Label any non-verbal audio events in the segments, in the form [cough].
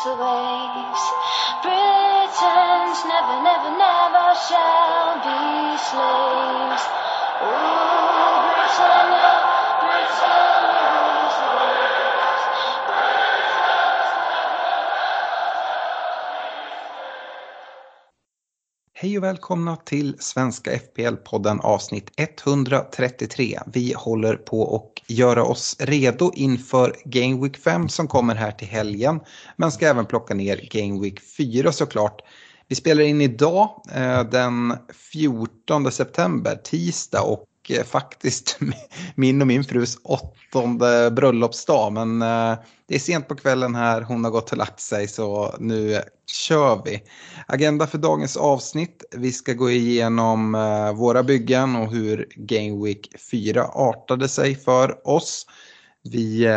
rules the waves. Britons never, never, never shall be slaves. Ooh, Britannia, Britannia rules the waves. Hej och välkomna till Svenska FPL-podden avsnitt 133. Vi håller på och göra oss redo inför Game Week 5 som kommer här till helgen. Men ska även plocka ner Game Week 4 såklart. Vi spelar in idag eh, den 14 september, tisdag och Eh, faktiskt [laughs] min och min frus åttonde bröllopsdag. Men eh, det är sent på kvällen här, hon har gått och lagt sig så nu kör vi. Agenda för dagens avsnitt. Vi ska gå igenom eh, våra byggen och hur Game Week 4 artade sig för oss. Vi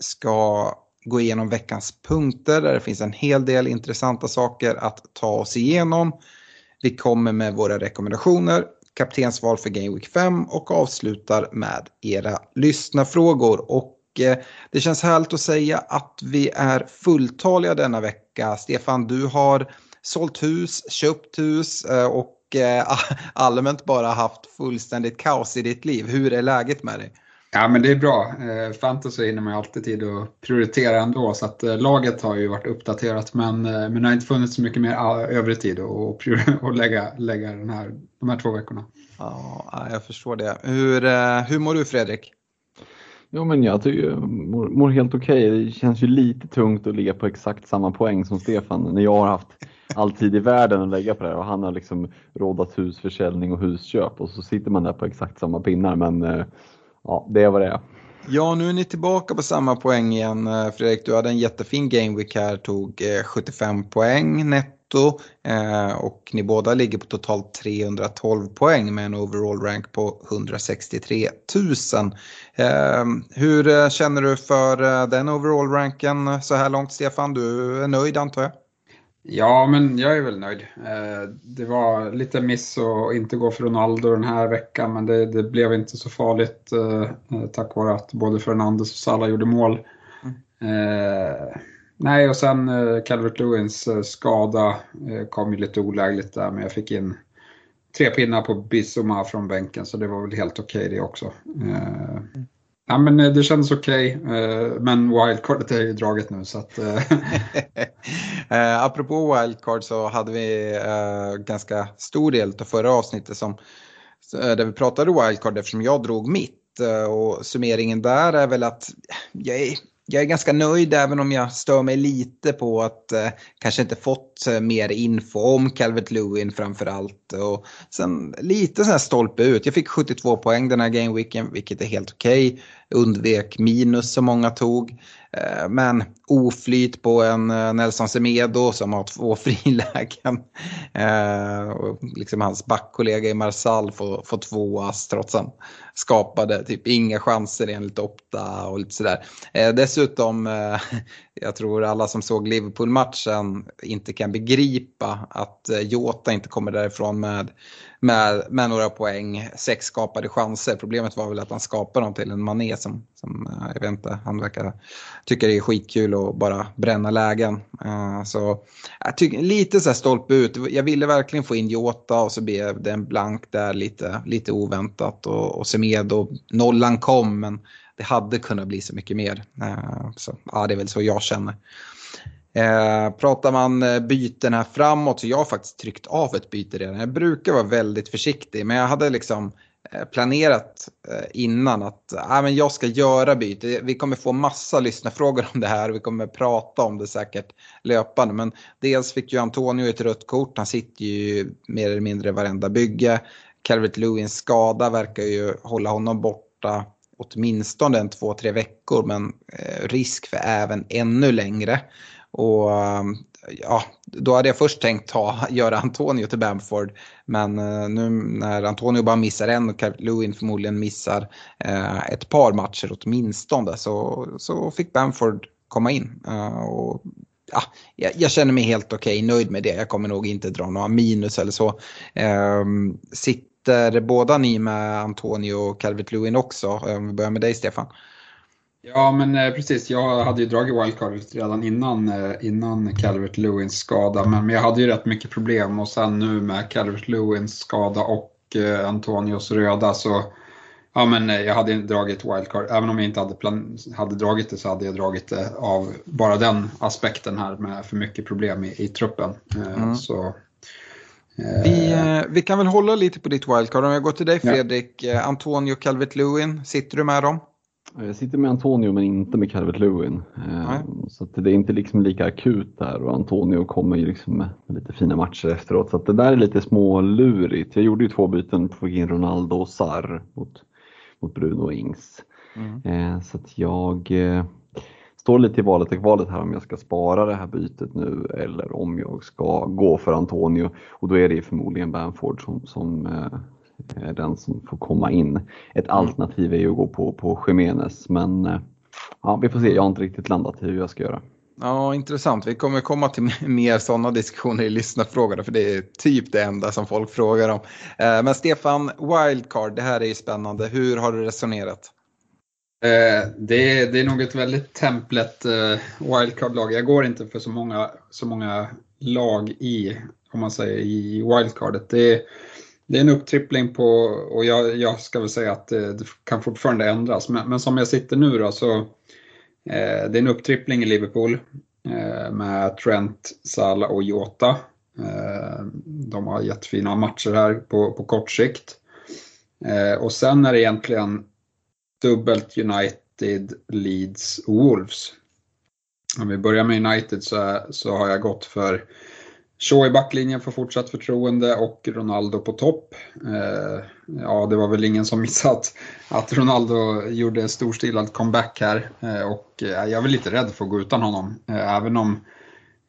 ska gå igenom veckans punkter där det finns en hel del intressanta saker att ta oss igenom. Vi kommer med våra rekommendationer, kaptensval för Game Week 5 och avslutar med era lyssnarfrågor. Och eh, det känns härligt att säga att vi är fulltaliga denna vecka. Stefan, du har sålt hus, köpt hus eh, och eh, [laughs] allmänt bara haft fullständigt kaos i ditt liv. Hur är läget med dig? Ja men det är bra. Eh, Fantasy hinner man ju alltid tid att prioritera ändå så att eh, laget har ju varit uppdaterat men, eh, men det har inte funnits så mycket mer ah, övrig tid att, [laughs] lägga, lägga den här, de här två veckorna. Ja, jag förstår det. Hur, hur mår du Fredrik? Jo men jag tycker mår, mår helt okej. Det känns ju lite tungt att ligga på exakt samma poäng som Stefan när jag har haft all tid i världen att lägga på det här och han har liksom rådat husförsäljning och husköp och så sitter man där på exakt samma pinnar men eh, ja, det är vad det är. Ja, nu är ni tillbaka på samma poäng igen. Eh, Fredrik, du hade en jättefin gameweek här, tog eh, 75 poäng netto eh, och ni båda ligger på totalt 312 poäng med en overall rank på 163 000. Hur känner du för den overall ranken så här långt, Stefan? Du är nöjd antar jag? Ja, men jag är väl nöjd. Eh, Det var lite miss att inte gå för Ronaldo den här veckan, men det, det blev inte så farligt eh, eh, tack vare att både Fernandes och Salah gjorde mål. Eh, nej, och sen Calvert Lewins eh, skada kom ju lite olägligt där, men jag fick in tre pinnar på Bissoma från bänken, så det var väl helt okej det också. Eh, Ja, men eh, det kändes okej, okay. men wildcardet är ju draget nu så att... Eh. [laughs] apropå wildcard så hade vi ganska stor del av förra avsnittet som, där vi pratade wildcard eftersom jag drog mitt. Och summeringen där är väl att jag är, jag är ganska nöjd även om jag stör mig lite på att eh, kanske inte fått eh, mer info om Calvert Lewin framför allt. Och sen lite sån här stolpe ut. Jag fick 72 poäng den här gameweeken vilket är helt okej. Undvek minus som många tog. Eh, Men oflyt på en eh, Nelson Semedo som har två [laughs] frilägen. Eh, och liksom hans backkollega i Marsal får, får två ass trots att han skapade typ inga chanser enligt Opta och lite sådär. Eh, dessutom, eh, jag tror alla som såg Liverpool-matchen inte kan begripa att eh, Jota inte kommer därifrån med med, med några poäng, sex skapade chanser. Problemet var väl att han skapade dem till en mané som, som eh, jag vet inte, han verkar tycka det är skitkul att bara bränna lägen. Eh, så jag tycker lite så här stolpe ut. Jag ville verkligen få in Jota och så blev det en blank där lite, lite oväntat och, och Semedo, nollan kom men det hade kunnat bli så mycket mer. Eh, så ja, det är väl så jag känner. Eh, pratar man eh, byten här framåt så jag har faktiskt tryckt av ett byte redan. Jag brukar vara väldigt försiktig men jag hade liksom eh, planerat innan att äh, men jag ska göra byte. Vi kommer få massa lyssnarfrågor om det här och vi kommer prata om det säkert löpande. Men dels fick ju Antonio ett rött kort, han sitter ju mer eller mindre varenda bygge. Calvert Lewins skada verkar ju hålla honom borta åtminstone en två, tre veckor men eh, risk för även ännu längre. Och ja, då hade jag först tänkt ta, göra Antonio till Bamford. Men eh, nu när Antonio bara missar en och Lewin förmodligen missar eh, ett par matcher åtminstone så, så fick Bamford komma in. Och, ja, jag, känner mig helt okej, okay, nöjd med det. Jag kommer nog inte dra några minus eller så. Ehm, sitter båda ni med Antonio och Calvert Lewin också? Om vi börjar med dig Stefan. Ja, men eh, precis. Jag hade ju dragit wildcardet redan innan, eh, innan Calvert Lewins skada, men jag hade ju rätt mycket problem och sen nu med Calvert Lewins skada och eh, Antonios röda så Ja men jag hade dragit wildcard, även om jag inte hade, plan hade dragit det så hade jag dragit det av bara den aspekten här med för mycket problem i, i truppen. Mm. Så, vi, vi, kan väl hålla lite på ditt wildcard. Om jag går till dig Fredrik, ja. Antonio Calvert Lewin, sitter du med dem? Jag sitter med Antonio men inte med Calvert Lewin. Eh, så det är inte liksom lika akut där och Antonio kommer ju liksom med lite fina matcher efteråt. Så det där är lite smålurigt. Jag gjorde ju två byten på in Ronaldo och Sarr mot, mot Bruno Ings. Mm. Eh, så jag eh, står lite i valet och kvalet här om jag ska spara det här bytet nu eller om jag ska gå för Antonio. Och då är det förmodligen Bamford som, som Eh, den som får komma in. Ett mm. alternativ är ju att gå på, på Jiménez men eh, ja, vi får se, jag har inte riktigt landat i hur jag ska göra. Ja, intressant. Vi kommer komma till [laughs] mer sådana diskussioner i lyssnarfrågorna för det är typ det enda som folk frågar om. Eh, men Stefan, wildcard, det här är ju spännande. Hur har du resonerat? Eh, det är, det är nog ett väldigt templet eh, wildcard-lag. Jag går inte för så många, så många lag i, om man säger, i wildcardet. Det är, det är en upptrippling på, och jag, jag ska väl säga att det, det kan fortfarande ändras, men, men, som jag sitter nu då så eh, det är en upptrippling i Liverpool eh, med Trent, Salah och Jota. Eh, de har jättefina matcher här på, på kort sikt. Och sen är det egentligen dubbelt United, Leeds, Wolves. Om vi börjar med United så, så har jag gått för Shaw i backlinjen för fortsatt förtroende och Ronaldo på topp. Eh, ja, det var väl ingen som missat att Ronaldo gjorde storstilad comeback här eh, och eh, jag är väl lite rädd för att gå utan honom. Eh, även om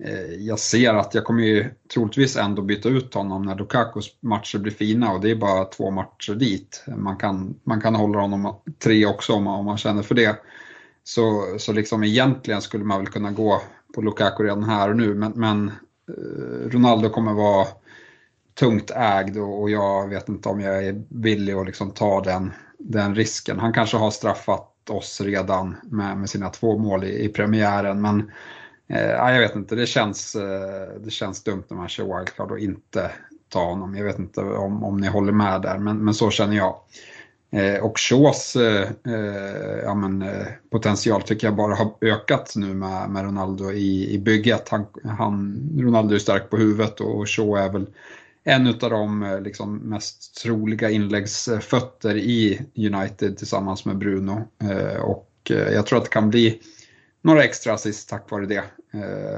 Eh, jag ser att jag kommer ju troligtvis ändå byta ut honom när Lukakos matcher blir fina och det är bara två matcher dit. Man kan, man kan hålla honom tre också om man, om man känner för det. Så, så liksom egentligen skulle man väl kunna gå på Lukaku redan här och nu men, men eh, Ronaldo kommer vara tungt ägd och jag vet inte om jag är villig att liksom ta den, den risken. Han kanske har straffat oss redan med, med sina två mål i, i premiären men eh, Eh, jag vet inte, det känns, eh, det känns dumt när man kör wildcard och inte ta honom. Jag vet inte om, om ni håller med där men, men så känner jag. Eh, och Shaws eh, eh, ja, men, eh, potential tycker jag bara har ökat nu med, med Ronaldo i, i bygget. Han, han, Ronaldo är stark på huvudet och Shaw är väl en av de eh, liksom, mest troliga inläggsfötter i United tillsammans med Bruno. Och jag tror att det kan bli några extra assist tack vare det,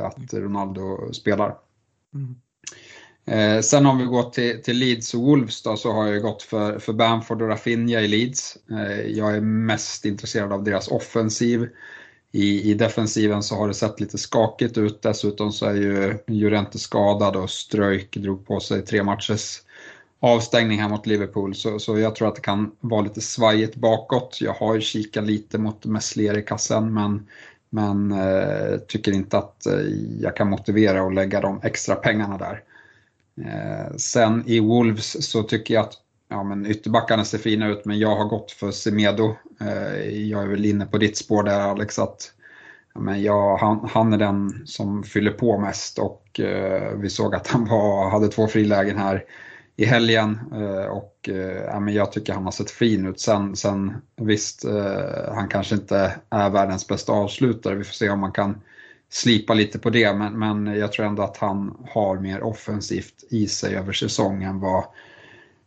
att Ronaldo spelar. Mm. Eh, sen om vi går till, till Leeds och Wolves då, så har jag gått för, för Bamford och Rafinha i Leeds. Eh, jag är mest intresserad av deras offensiv. I, I defensiven så har det sett lite skakigt ut. Dessutom så är ju Jurente skadad och Ströjk drog på sig tre matchers avstängning här mot Liverpool. Så, så jag tror att det kan vara lite svajigt bakåt. Jag har ju kikat lite mot Messler i kassen men, men eh, tycker inte att eh, jag kan motivera att lägga de extra pengarna där. Eh, sen i Wolves så tycker jag att ja, men ytterbackarna ser fina ut men jag har gått för Semedo. Eh, jag är väl inne på ditt spår där Alex att ja, men jag, han, han är den som fyller på mest och eh, vi såg att han var, hade två frilägen här i helgen eh, och eh, ja, men jag tycker han har sett fin ut. Sen, sen visst, eh, han kanske inte är världens bästa avslutare. Vi får se om man kan slipa lite på det, men, men jag tror ändå att han har mer offensivt i sig över säsongen vad,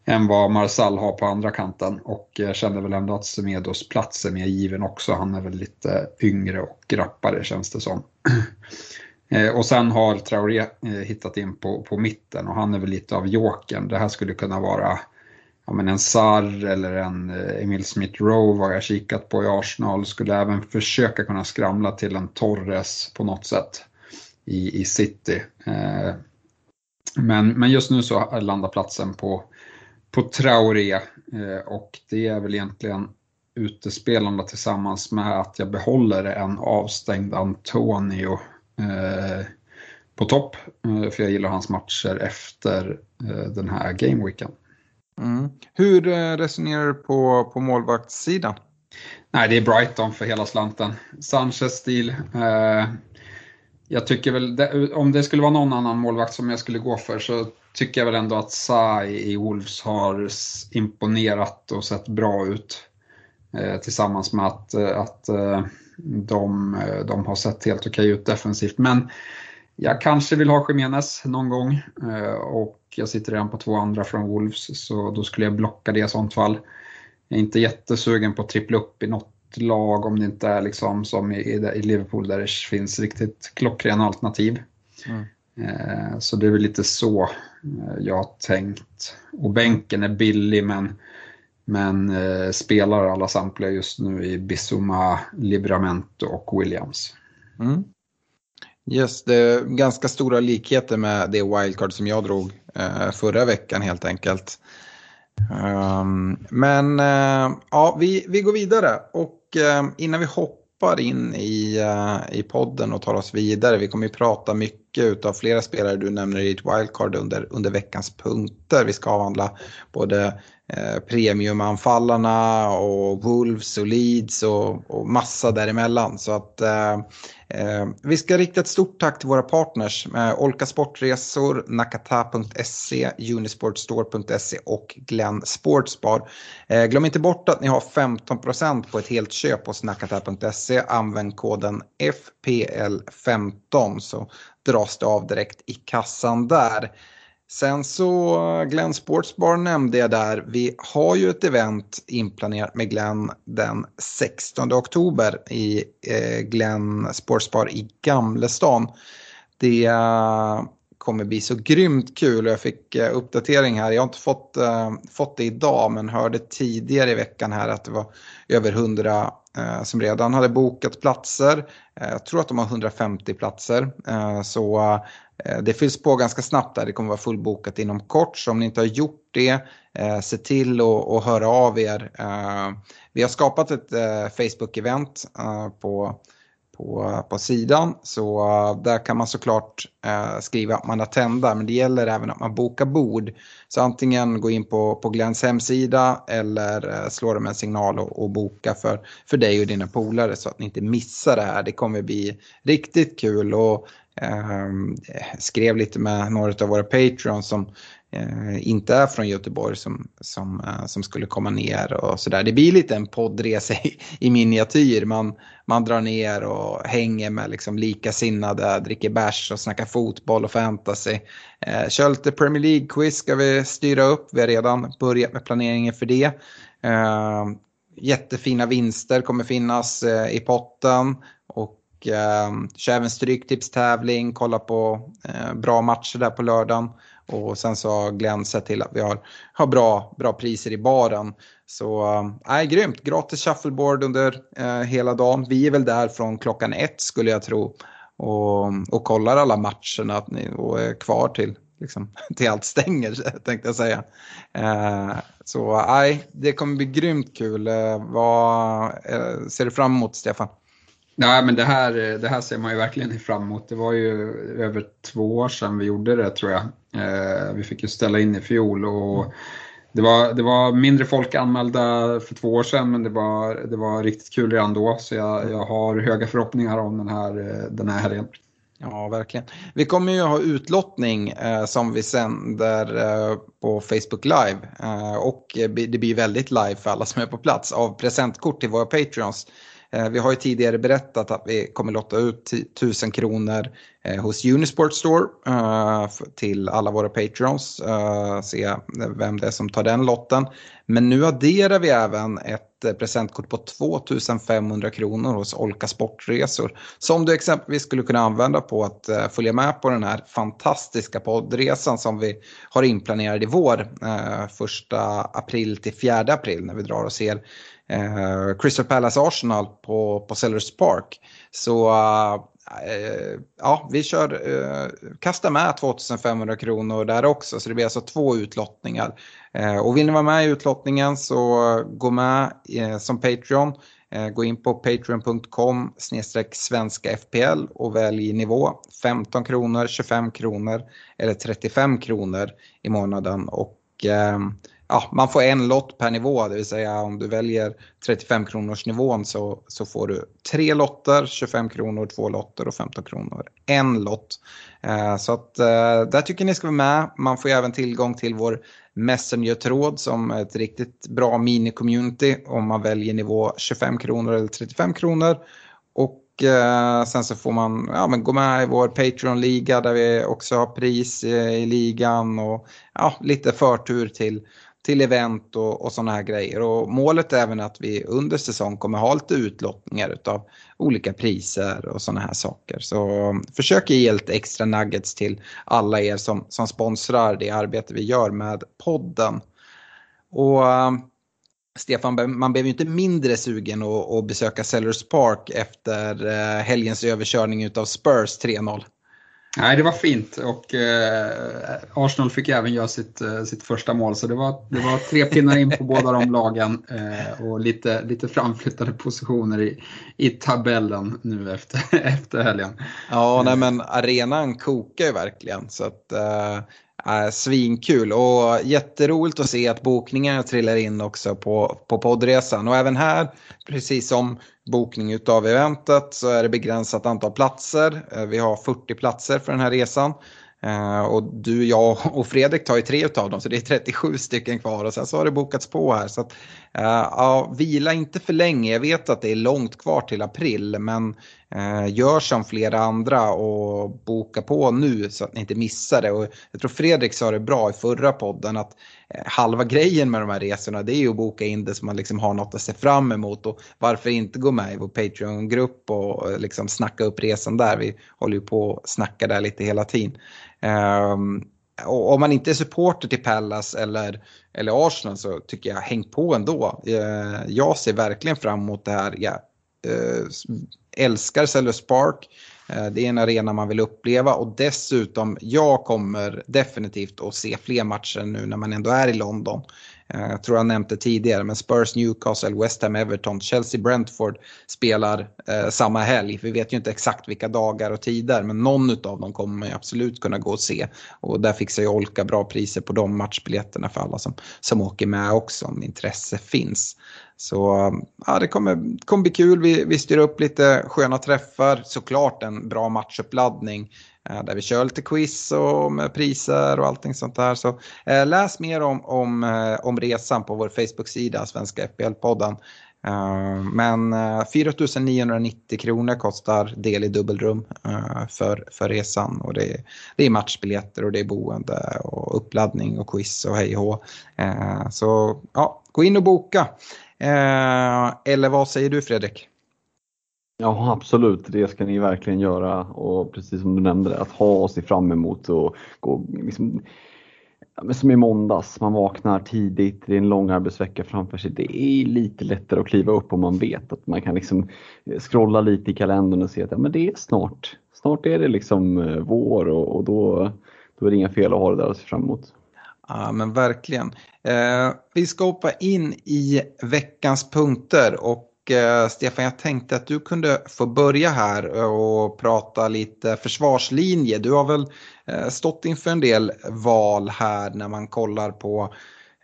än vad Marsal har på andra kanten. Och jag känner väl ändå att Semedos plats är mer given också. Han är väl lite yngre och rappare känns det som. [clears throat] Eh, och sen har Traoré eh, hittat in på, på mitten och han är väl lite av jokern. Det här skulle kunna vara ja, men en Sarr eller en eh, Emil Smith Rowe har jag kikat på i Arsenal. Skulle även försöka kunna skramla till en Torres på något sätt i, i City. Eh, men, men just nu så landar platsen på, på Traoré eh, och det är väl egentligen utespelande tillsammans med att jag behåller en avstängd Antonio på topp. Eh, för jag gillar hans matcher efter eh, den här gameweeken. Mm. Hur eh, resonerar du på, på målvaktssidan? Nej, det är Brighton för hela slanten. Sanchez-stil. Eh, jag tycker väl, det, om det skulle vara någon annan målvakt som jag skulle gå för så tycker jag väl ändå att Sai i Wolves har imponerat och sett bra ut. Eh, tillsammans med att, eh, att eh, de, eh, de har sett helt okej ut defensivt. Men jag kanske vill ha Jiménez någon gång och jag sitter redan på två andra från Wolves så då skulle jag blocka det i sånt fall. Jag är inte jättesugen på att trippla upp i något lag om det inte är liksom som i, i Liverpool där det finns riktigt klockrena alternativ. Mm. Eh, så det är väl lite så eh, jag har tänkt. Och bänken är billig men, men eh, spelar alla samtliga just nu i Bissoma, Libramento och Williams. Mm. Yes, det är ganska stora likheter med det wildcard som jag drog eh, förra veckan helt enkelt. Um, men eh, ja, vi, vi går vidare och eh, innan vi hoppar in i, uh, i podden och tar oss vidare, vi kommer ju prata mycket av flera spelare du nämner i ditt wildcard under, under veckans punkter. Vi ska avhandla både Eh, premiumanfallarna och Wolves och Leeds och, och massa däremellan. Så att eh, eh, vi ska rikta ett stort tack till våra partners. Eh, Olka Sportresor, Nakata.se, Unisportstore.se och Glenn Sportsbar. Eh, glöm inte bort att ni har 15% på ett helt köp hos Nakata.se. Använd koden FPL15 så dras det av direkt i kassan där. Sen så Glenn Sportsbar nämnde jag där. Vi har ju ett event inplanerat med Glenn den 16 oktober i eh, Glenn Sportsbar i Gamlestan. Det kommer bli så grymt kul och jag fick eh, uppdatering här. Jag har inte fått, eh, fått det idag men hörde tidigare i veckan här att det var över 100 eh, som redan hade bokat platser. Jag tror att de har 150 platser. Så Eh, det fylls på ganska snabbt där, det kommer vara fullbokat inom kort. Så om ni inte har gjort det, eh, se till att höra av er. Eh, vi har skapat ett Facebook-event på, på, på sidan. Så eh, där kan man såklart eh, skriva att man attendar. Men det gäller även att man bokar bord. Så antingen gå in på, på Glens hemsida eller eh, slå dem en signal och, och boka för, för dig och dina polare så att ni inte missar det här. Det kommer bli riktigt kul. Och Ehm, skrev lite med några av våra patrons som eh, inte är från Göteborg som, som, eh, som skulle komma ner och sådär. Det blir lite en poddresa i, i miniatyr. Man, man drar ner och hänger med liksom likasinnade, dricker bärs och snackar fotboll och fantasy. Eh, kör lite Premier League-quiz ska vi styra upp. Vi har redan börjat med planeringen för det. Eh, jättefina vinster kommer finnas eh, i potten. Och och eh, kör även stryktipstävling, kolla på eh, bra matcher där på lördagen. Och sen så har Glenn sett till att vi har, har bra, bra priser i baren. Så äh, grymt, gratis shuffleboard under eh, hela dagen. Vi är väl där från klockan ett skulle jag tro. Och, och kollar alla matcherna och är kvar till, liksom, [laughs] till allt stänger [laughs] tänkte jag säga. Eh, så nej, det kommer bli grymt kul. Eh, vad eh, ser du fram emot Stefan? Nej, men det här, det här ser man ju verkligen fram emot. Det var ju över två år sedan vi gjorde det tror jag. Eh, vi fick ju ställa in i fjol och det var, det var mindre folk anmälda för två år sedan men det var, det var riktigt kul redan då. Så jag, jag har höga förhoppningar om den här, den här helgen. Ja, verkligen. Vi kommer ju ha utlottning eh, som vi sänder eh, på Facebook Live. Eh, och det blir väldigt live för alla som är på plats av presentkort till våra Patreons. Eh, vi har ju tidigare berättat att vi kommer lotta ut 1000 kronor eh, hos Unisport Store eh, till alla våra patrons. Se vem det är som tar den lotten. Men nu adderar vi även ett presentkort på 2500 kronor hos Olka Sportresor. Som du exempelvis skulle kunna använda på att följa med på den här fantastiska poddresan som vi har inplanerad i vår. Första april till 4 april när vi drar och ser eh, Crystal Palace Arsenal på, på Sellers Park. Så eh, ja, vi kör, eh, kastar med 2500 kronor där också. Så det blir alltså två utlottningar. Eh, och vill ni vara med i utlottningen så gå med eh, som Patreon. Eh, gå in på patreon.com svenska FPL och välj nivå 15 kronor, 25 kronor eller 35 kronor i månaden. Och eh, ja, man får en lott per nivå, det vill säga om du väljer 35 kronors nivån så, så får du tre lotter, 25 kronor, två lotter och 15 kronor, en lott. Eh, så att eh, där tycker ni ska vara med. Man får ju även tillgång till vår Messenger-tråd som är ett riktigt bra mini-community om man väljer nivå 25 kronor eller 35 kronor. Och eh, sen så får man ja, men gå med i vår Patreon-liga där vi också har pris i, i ligan och ja, lite förtur till till event och, och sådana här grejer. Och målet är även att vi under säsong kommer ha lite utlottningar utav olika priser och sådana här saker. Så försök ge lite extra nuggets till alla er som, som sponsrar det arbete vi gör med podden. Och eh, Stefan, man blev ju inte mindre sugen att, att besöka Sellers Park efter eh, helgens överkörning utav Spurs 3-0. Nej, det var fint och eh, Arsenal fick även göra sitt, eh, sitt första mål så det var, det var tre pinnar in på båda de lagen eh, och lite, lite framflyttade positioner i, i tabellen nu efter, [laughs] efter helgen. Ja, nej, men arenan kokar ju verkligen så att eh, Äh, svinkul och jätteroligt att se att bokningarna trillar in också på, på poddresan. Och även här, precis som bokning av eventet, så är det begränsat antal platser. Eh, vi har 40 platser för den här resan. Uh, och du, jag och Fredrik tar ju tre av dem så det är 37 stycken kvar och sen så har det bokats på här. Så att, uh, ja, vila inte för länge, jag vet att det är långt kvar till april men uh, gör som flera andra och boka på nu så att ni inte missar det. Och jag tror Fredrik sa det bra i förra podden att eh, halva grejen med de här resorna det är ju att boka in det så man liksom har något att se fram emot och varför inte gå med i vår Patreon-grupp och liksom snacka upp resan där. Vi håller ju på att snacka där lite hela tiden. Ehm, och om man inte är supporter till Pallas eller, eller Arsenal så tycker jag häng på ändå. Eh, jag ser verkligen fram emot det här. Jag eh, älskar Sellers Park. Eh, det är en arena man vill uppleva och dessutom jag kommer definitivt att se fler matcher nu när man ändå är i London. Eh, jag tror jag nämnt det tidigare, men Spurs, Newcastle, West Ham, Everton, Chelsea, Brentford spelar eh, samma helg. Vi vet ju inte exakt vilka dagar och tider, men någon av dem kommer man absolut kunna gå och se. Och där fixar ju Olka bra priser på de matchbiljetterna för alla som, som åker med också, om intresse finns. Så ja, det kommer, kommer bli kul. Vi, vi styr upp lite sköna träffar, såklart en bra matchuppladdning. Eh, där vi kör lite quiz och med priser och allting sånt där. Så eh, läs mer om, om, eh, om resan på vår Facebook-sida, Svenska FBL-podden. Men 4 990 kronor kostar del i dubbelrum för, för resan. Och det, är, det är matchbiljetter och det är boende och uppladdning och quiz och hej och Så ja, gå in och boka. Eller vad säger du Fredrik? Ja absolut, det ska ni verkligen göra och precis som du nämnde att ha oss fram emot och gå liksom, som i måndags, man vaknar tidigt, det är en lång arbetsvecka framför sig. Det är lite lättare att kliva upp om man vet att man kan liksom scrolla lite i kalendern och se att ja, men det är snart. Snart är det liksom eh, vår och, och då, då är det inga fel att ha det där att se fram emot. Ja men verkligen. Eh, vi ska hoppa in i veckans punkter och Eh, Stefan, jag tänkte att du kunde få börja här och prata lite försvarslinje. Du har väl eh, stått inför en del val här när man kollar på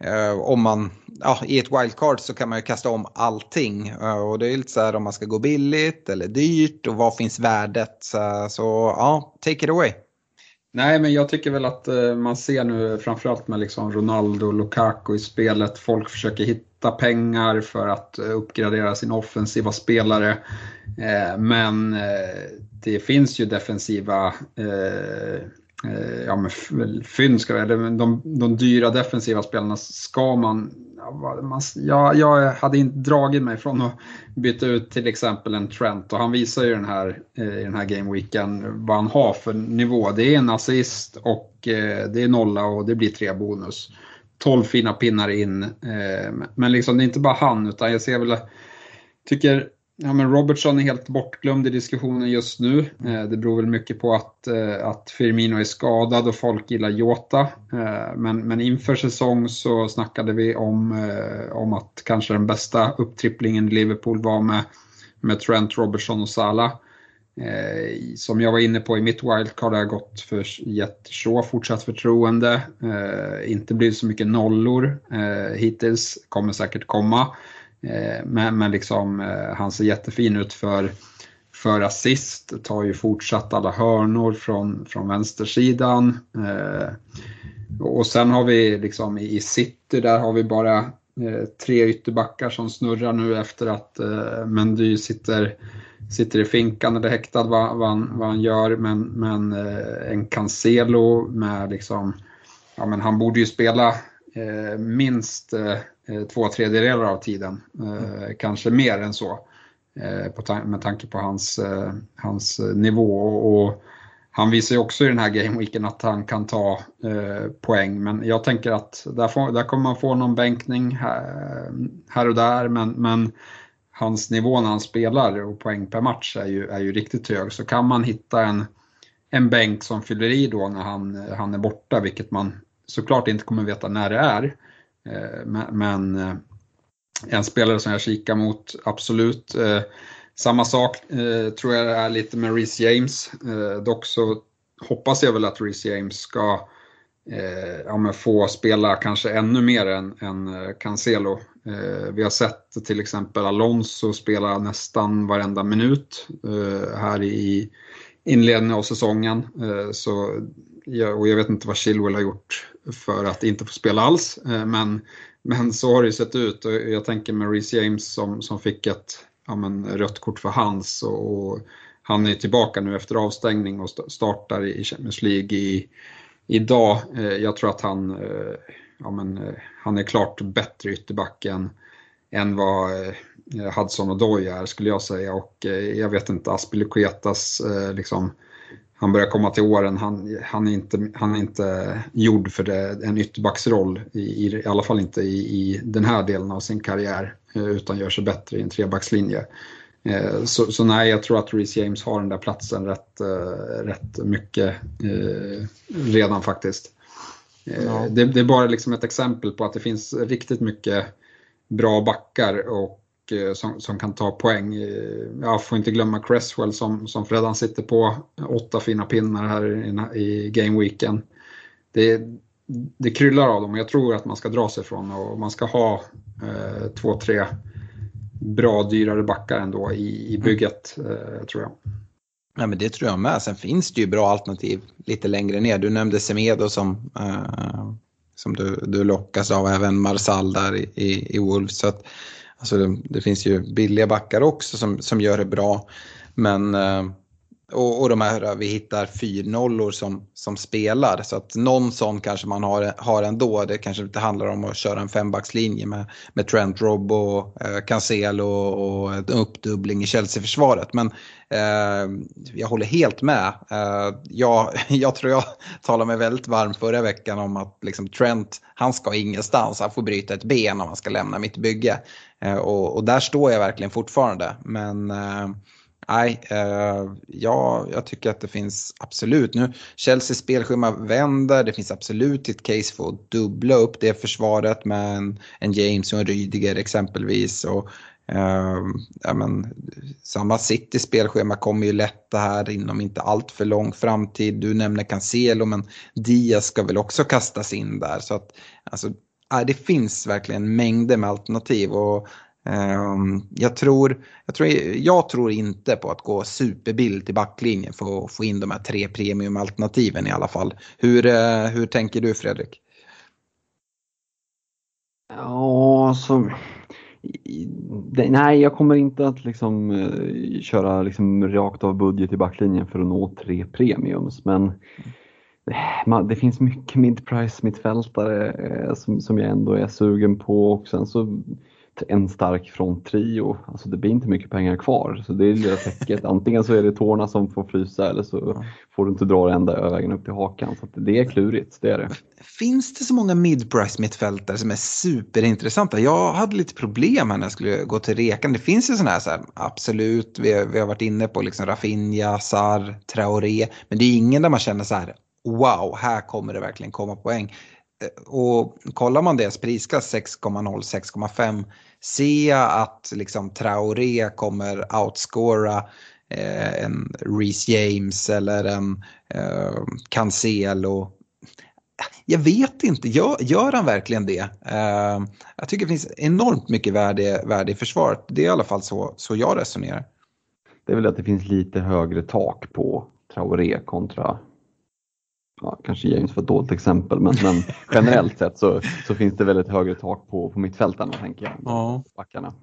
eh, om man, ja, i ett wildcard så kan man ju kasta om allting. Och det är lite så här om man ska gå billigt eller dyrt och vad finns värdet. Så ja, take it away. Nej, men jag tycker väl att eh, man ser nu framförallt med liksom Ronaldo och Lukaku i spelet, folk försöker hitta pengar för att eh, uppgradera sina offensiva spelare. Eh, men det finns ju defensiva ja, men fynd, ska eller de, de dyra defensiva spelarna ska man man, jag, jag hade inte dragit mig från att byta ut till exempel en Trent och han visar ju den här, eh, i den här gameweeken vad han har för nivå. Det är en assist och eh, det är nolla och det blir tre bonus. 12 fina pinnar in. Eh, men liksom det är inte bara han utan jag ser väl, tycker Ja, men Robertson är helt bortglömd i diskussionen just nu. Eh, det beror väl mycket på att, eh, att Firmino är skadad och folk gillar Jota. Eh, men, men inför säsong så snackade vi om, om att kanske den bästa upptripplingen i Liverpool var med, med Trent, Robertson och Salah. Som jag var inne på i mitt wildcard har jag gått för gett Shaw fortsatt förtroende. Inte blivit så mycket nollor hittills, kommer säkert komma. Eh, men, men liksom, eh, han ser jättefin ut för, för assist, tar ju fortsatt alla hörnor från, från vänstersidan. Eh, och sen har vi liksom i city, där har vi bara tre ytterbackar som snurrar nu efter att Mendy sitter, sitter i finkan eller häktad vad, vad, han, vad han gör. Men, men en Cancelo med liksom, ja men han borde ju spela minst två tredjedelar av tiden. Mm. Kanske mer än så. Eh, med tanke på hans, hans nivå. Och han visar ju också i den här gameweeken att han kan ta poäng. Men jag tänker att där, får, där kommer man få någon bänkning här, här och där. Men, men hans nivå när han spelar och poäng per match är ju, är ju riktigt hög. Så kan man hitta en, en bänk som fyller i då när han, han är borta, vilket man såklart inte kommer veta när det är. Eh, men eh, en spelare som jag kikar mot, absolut. Eh, samma sak tror jag är lite med Reece James. Dock så hoppas jag väl att Reece James ska ja, få spela kanske ännu mer än, än Cancelo. Vi har sett till exempel Alonso spela nästan varenda minut här i inledningen av säsongen. Så och jag vet inte vad Chilwell har gjort för att inte få spela alls. Eh, men, men så har det ju sett ut och jag tänker med Reece James som, som fick ett ja, men, rött kort för hans och, och han är tillbaka nu efter avstängning och startar i Champions League i, idag. Eh, jag tror att han, eh, ja, men, han är klart bättre ytterback än, än vad Hudson och Doy är skulle jag säga och jag vet inte, Aspilicuetas liksom han börjar komma till åren. Han, han, är, inte, han är inte gjord för det, en ytterbacksroll, i, i, i alla fall inte i, i den här delen av sin karriär, eh, utan gör sig bättre i en trebackslinje. Eh, så, så nej, jag tror att Reece James har den där platsen rätt, eh, rätt mycket redan faktiskt. Ja. Det, det, är bara liksom ett exempel på att det finns riktigt mycket bra backar och som, som kan ta poäng. Eh, jag får inte glömma Cresswell som, som redan sitter på åtta fina pinnar här i, i gameweeken. Det, det kryllar av dem och jag tror att man ska dra sig från och man ska ha eh, två, tre bra dyrare backar ändå i, i bygget eh, tror jag. Ja, men det tror jag med. Sen finns det ju bra alternativ lite längre ner. Du nämnde Semedo som, eh, som du, du lockas av, även Marsal där i, i, i Wolves. Så att, Alltså det, det, finns ju billiga backar också som, som gör det bra. Men, eh, och, och de här, vi hittar fyrnollor som, som spelar. Så att någon sån kanske man har, har ändå. Det kanske inte handlar om att köra en fembackslinje med, med Trent, Rob och eh, Cancelo och, och en uppdubbling i Chelsea-försvaret. Men Ehm, jag håller helt med. Eh, jag, [laughs] jag tror jag talade mig väldigt varm förra veckan om att liksom, Trent, han ska ingenstans. Han får bryta ett ben om han ska lämna mitt bygge. Eh, och, och, där står jag verkligen fortfarande. Men ehm, nej, eh, ja, jag tycker att det finns absolut. Nu Chelseas spelschema vänder. Det finns absolut ett case för att dubbla upp det försvaret med en, en James och en Rydiger exempelvis. Och, Uh, ja, men, samma City spelschema kommer ju lätta här inom inte allt för lång framtid. Du nämner Cancelo men Diaz ska väl också kastas in där. Så att, alltså, det finns verkligen mängder med alternativ och Ehm, jag tror, jag, tror, jag tror inte på att gå superbilligt i backlinjen för att få in de här tre premiumalternativen i alla fall. Hur, uh, hur tänker du Fredrik? Ja, så... Nej, jag kommer inte att liksom eh, köra liksom rakt av budget i backlinjen för att nå tre premiums. Men eh, det finns mycket mid-price mittfältare eh, som, som jag ändå är sugen på. Och sen så en stark fronttrio. Alltså det blir inte mycket pengar kvar. Så det är lilla täcket. [laughs] Antingen så är det tårna som får frysa eller så får du inte dra det ända vägen upp till hakan. Så det är klurigt, det är det. Finns det så många mid-price mittfältare som är superintressanta? Jag hade lite problem här när jag skulle gå till rekan. Det finns ju sådana här, så här absolut, vi har, vi har varit inne på liksom Rafinha, Sar, Traoré. Men det är ingen där man känner så här, wow, här kommer det verkligen komma poäng. Och kollar man deras prisklass 6,0, 6,5 ser jag att liksom Traoré kommer outscora eh, en Reece James eller en eh, Cancelo. Jag vet inte, gör, gör han verkligen det? Eh, jag tycker det finns enormt mycket värde, värde i försvaret. Det är i alla fall så, så jag resonerar. Det är väl att det finns lite högre tak på Traoré kontra ja, kanske James var ett dåligt exempel, men, men [laughs] generellt sett så, så finns det väldigt högre tak på, på mittfältarna, tänker jag. Ja. Backarna.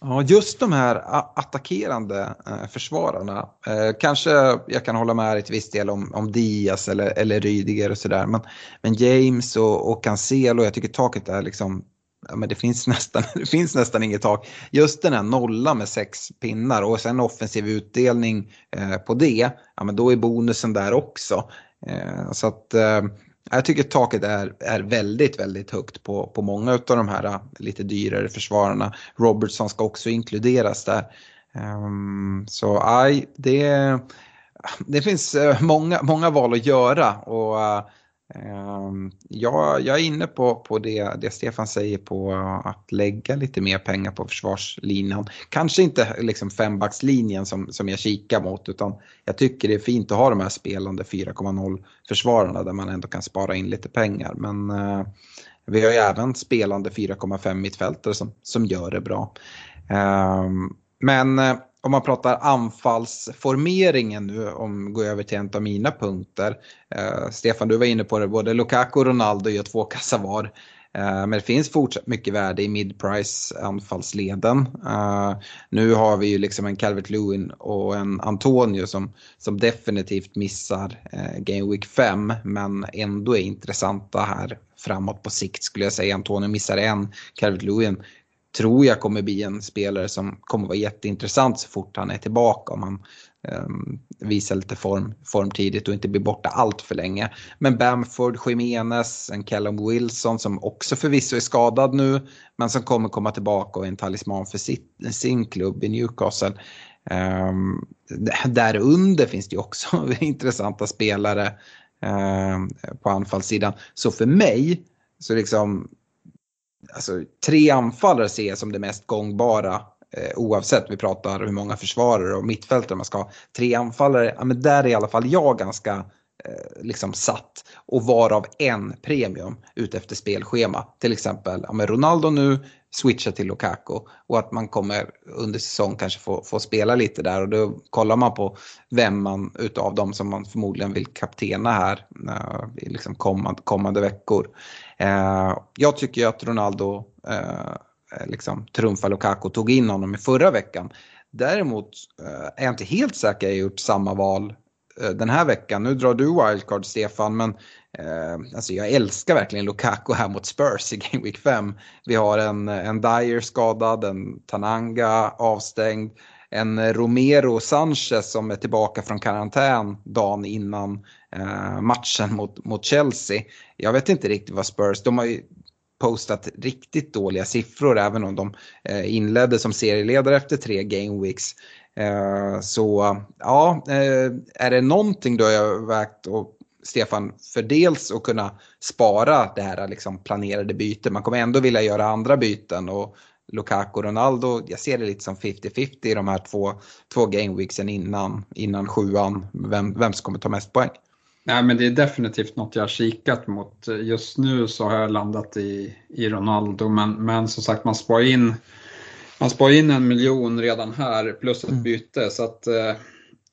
Ja, just de här attackerande eh, försvararna. Eh, kanske jag kan hålla med i till viss del om, om Diaz eller, eller Rydiger och sådär, men, men James och, och Cancelo, jag tycker taket är liksom Ja, men det, finns [laughs] nästan, det finns nästan inget tak. Just den här nollan med sex pinnar och sen offensiv utdelning eh, på det, ja, men då är bonusen där också. Eh, så att eh, jag tycker taket är, är väldigt, väldigt högt på, på många av de här eh, lite dyrare försvararna. Robertson ska också inkluderas där. Ehm, så aj, det, det finns många, många val att göra. Och Ehm, jag, jag är inne på, på det, det Stefan säger på att lägga lite mer pengar på försvarslinjen. Kanske inte liksom fembackslinjen som, som jag kikar mot utan jag tycker det är fint att ha de här spelande 4,0 försvararna där man ändå kan spara in lite pengar. Men eh, vi har ju även spelande 4,5 mittfältare som, som gör det bra. Eh, men eh, om man pratar anfallsformeringen nu, om går över till en av mina punkter. Eh, Stefan, du var inne på det, både Lukaku och Ronaldo gör två kassar var. Eh, men det finns fortsatt mycket värde i mid-price anfallsleden. Eh, nu har vi ju liksom en Calvert Lewin och en Antonio som, som definitivt missar eh, Game Week 5 men ändå är intressanta här framåt på sikt skulle jag säga. Antonio missar en, Calvert Lewin tror jag kommer bli en spelare som kommer vara jätteintressant så fort han är tillbaka om han um, visar lite form, form tidigt och inte blir borta allt för länge. Men Bamford, Jimenez, en Callum Wilson som också förvisso är skadad nu men som kommer komma tillbaka och är en talisman för sitt, sin klubb i Newcastle. Ehm, um, där under finns det ju också [laughs] intressanta spelare um, på anfallssidan. Så för mig så liksom alltså, tre anfallare ser jag som det mest gångbara eh, oavsett vi pratar hur många försvarare och mittfältare man ska ha. Tre anfallare, ja, men där är i alla fall jag ganska eh, liksom satt och varav en premium utefter spelschema. Till exempel ja, med Ronaldo nu, switcha till Lukaku och att man kommer under säsong kanske få, få spela lite där och då kollar man på vem man utav dem som man förmodligen vill kaptena här eh, i liksom kommande, kommande veckor. Eh, jag tycker att Ronaldo eh, eh, liksom trumfar Lukaku och tog in honom i förra veckan. Däremot är jag inte helt säker att jag gjort samma val den här veckan. Nu drar du wildcard Stefan men Eh, alltså jag älskar verkligen Lukaku här mot Spurs i Game Week 5. Vi har en, en Dyer skadad, en Tananga avstängd, en Romero Sanchez som är tillbaka från karantän dagen innan eh, matchen mot, mot Chelsea. Jag vet inte riktigt vad Spurs, de har ju postat riktigt dåliga siffror även om de eh, inledde som serieledare efter tre game weeks. Eh, så ja, eh, är det någonting du har övervägt och Stefan, för dels att kunna spara det här liksom planerade bytet. Man kommer ändå vilja göra andra byten och Lukaku och Ronaldo, jag ser det lite som 50-50 i de här två, två gameweeksen innan, innan sjuan, vem, vem som kommer ta mest poäng. Nej, men det är definitivt något jag har kikat mot. Just nu så har jag landat i, i Ronaldo, men, men som sagt man sparar in Man sparar in en miljon redan här plus ett byte så att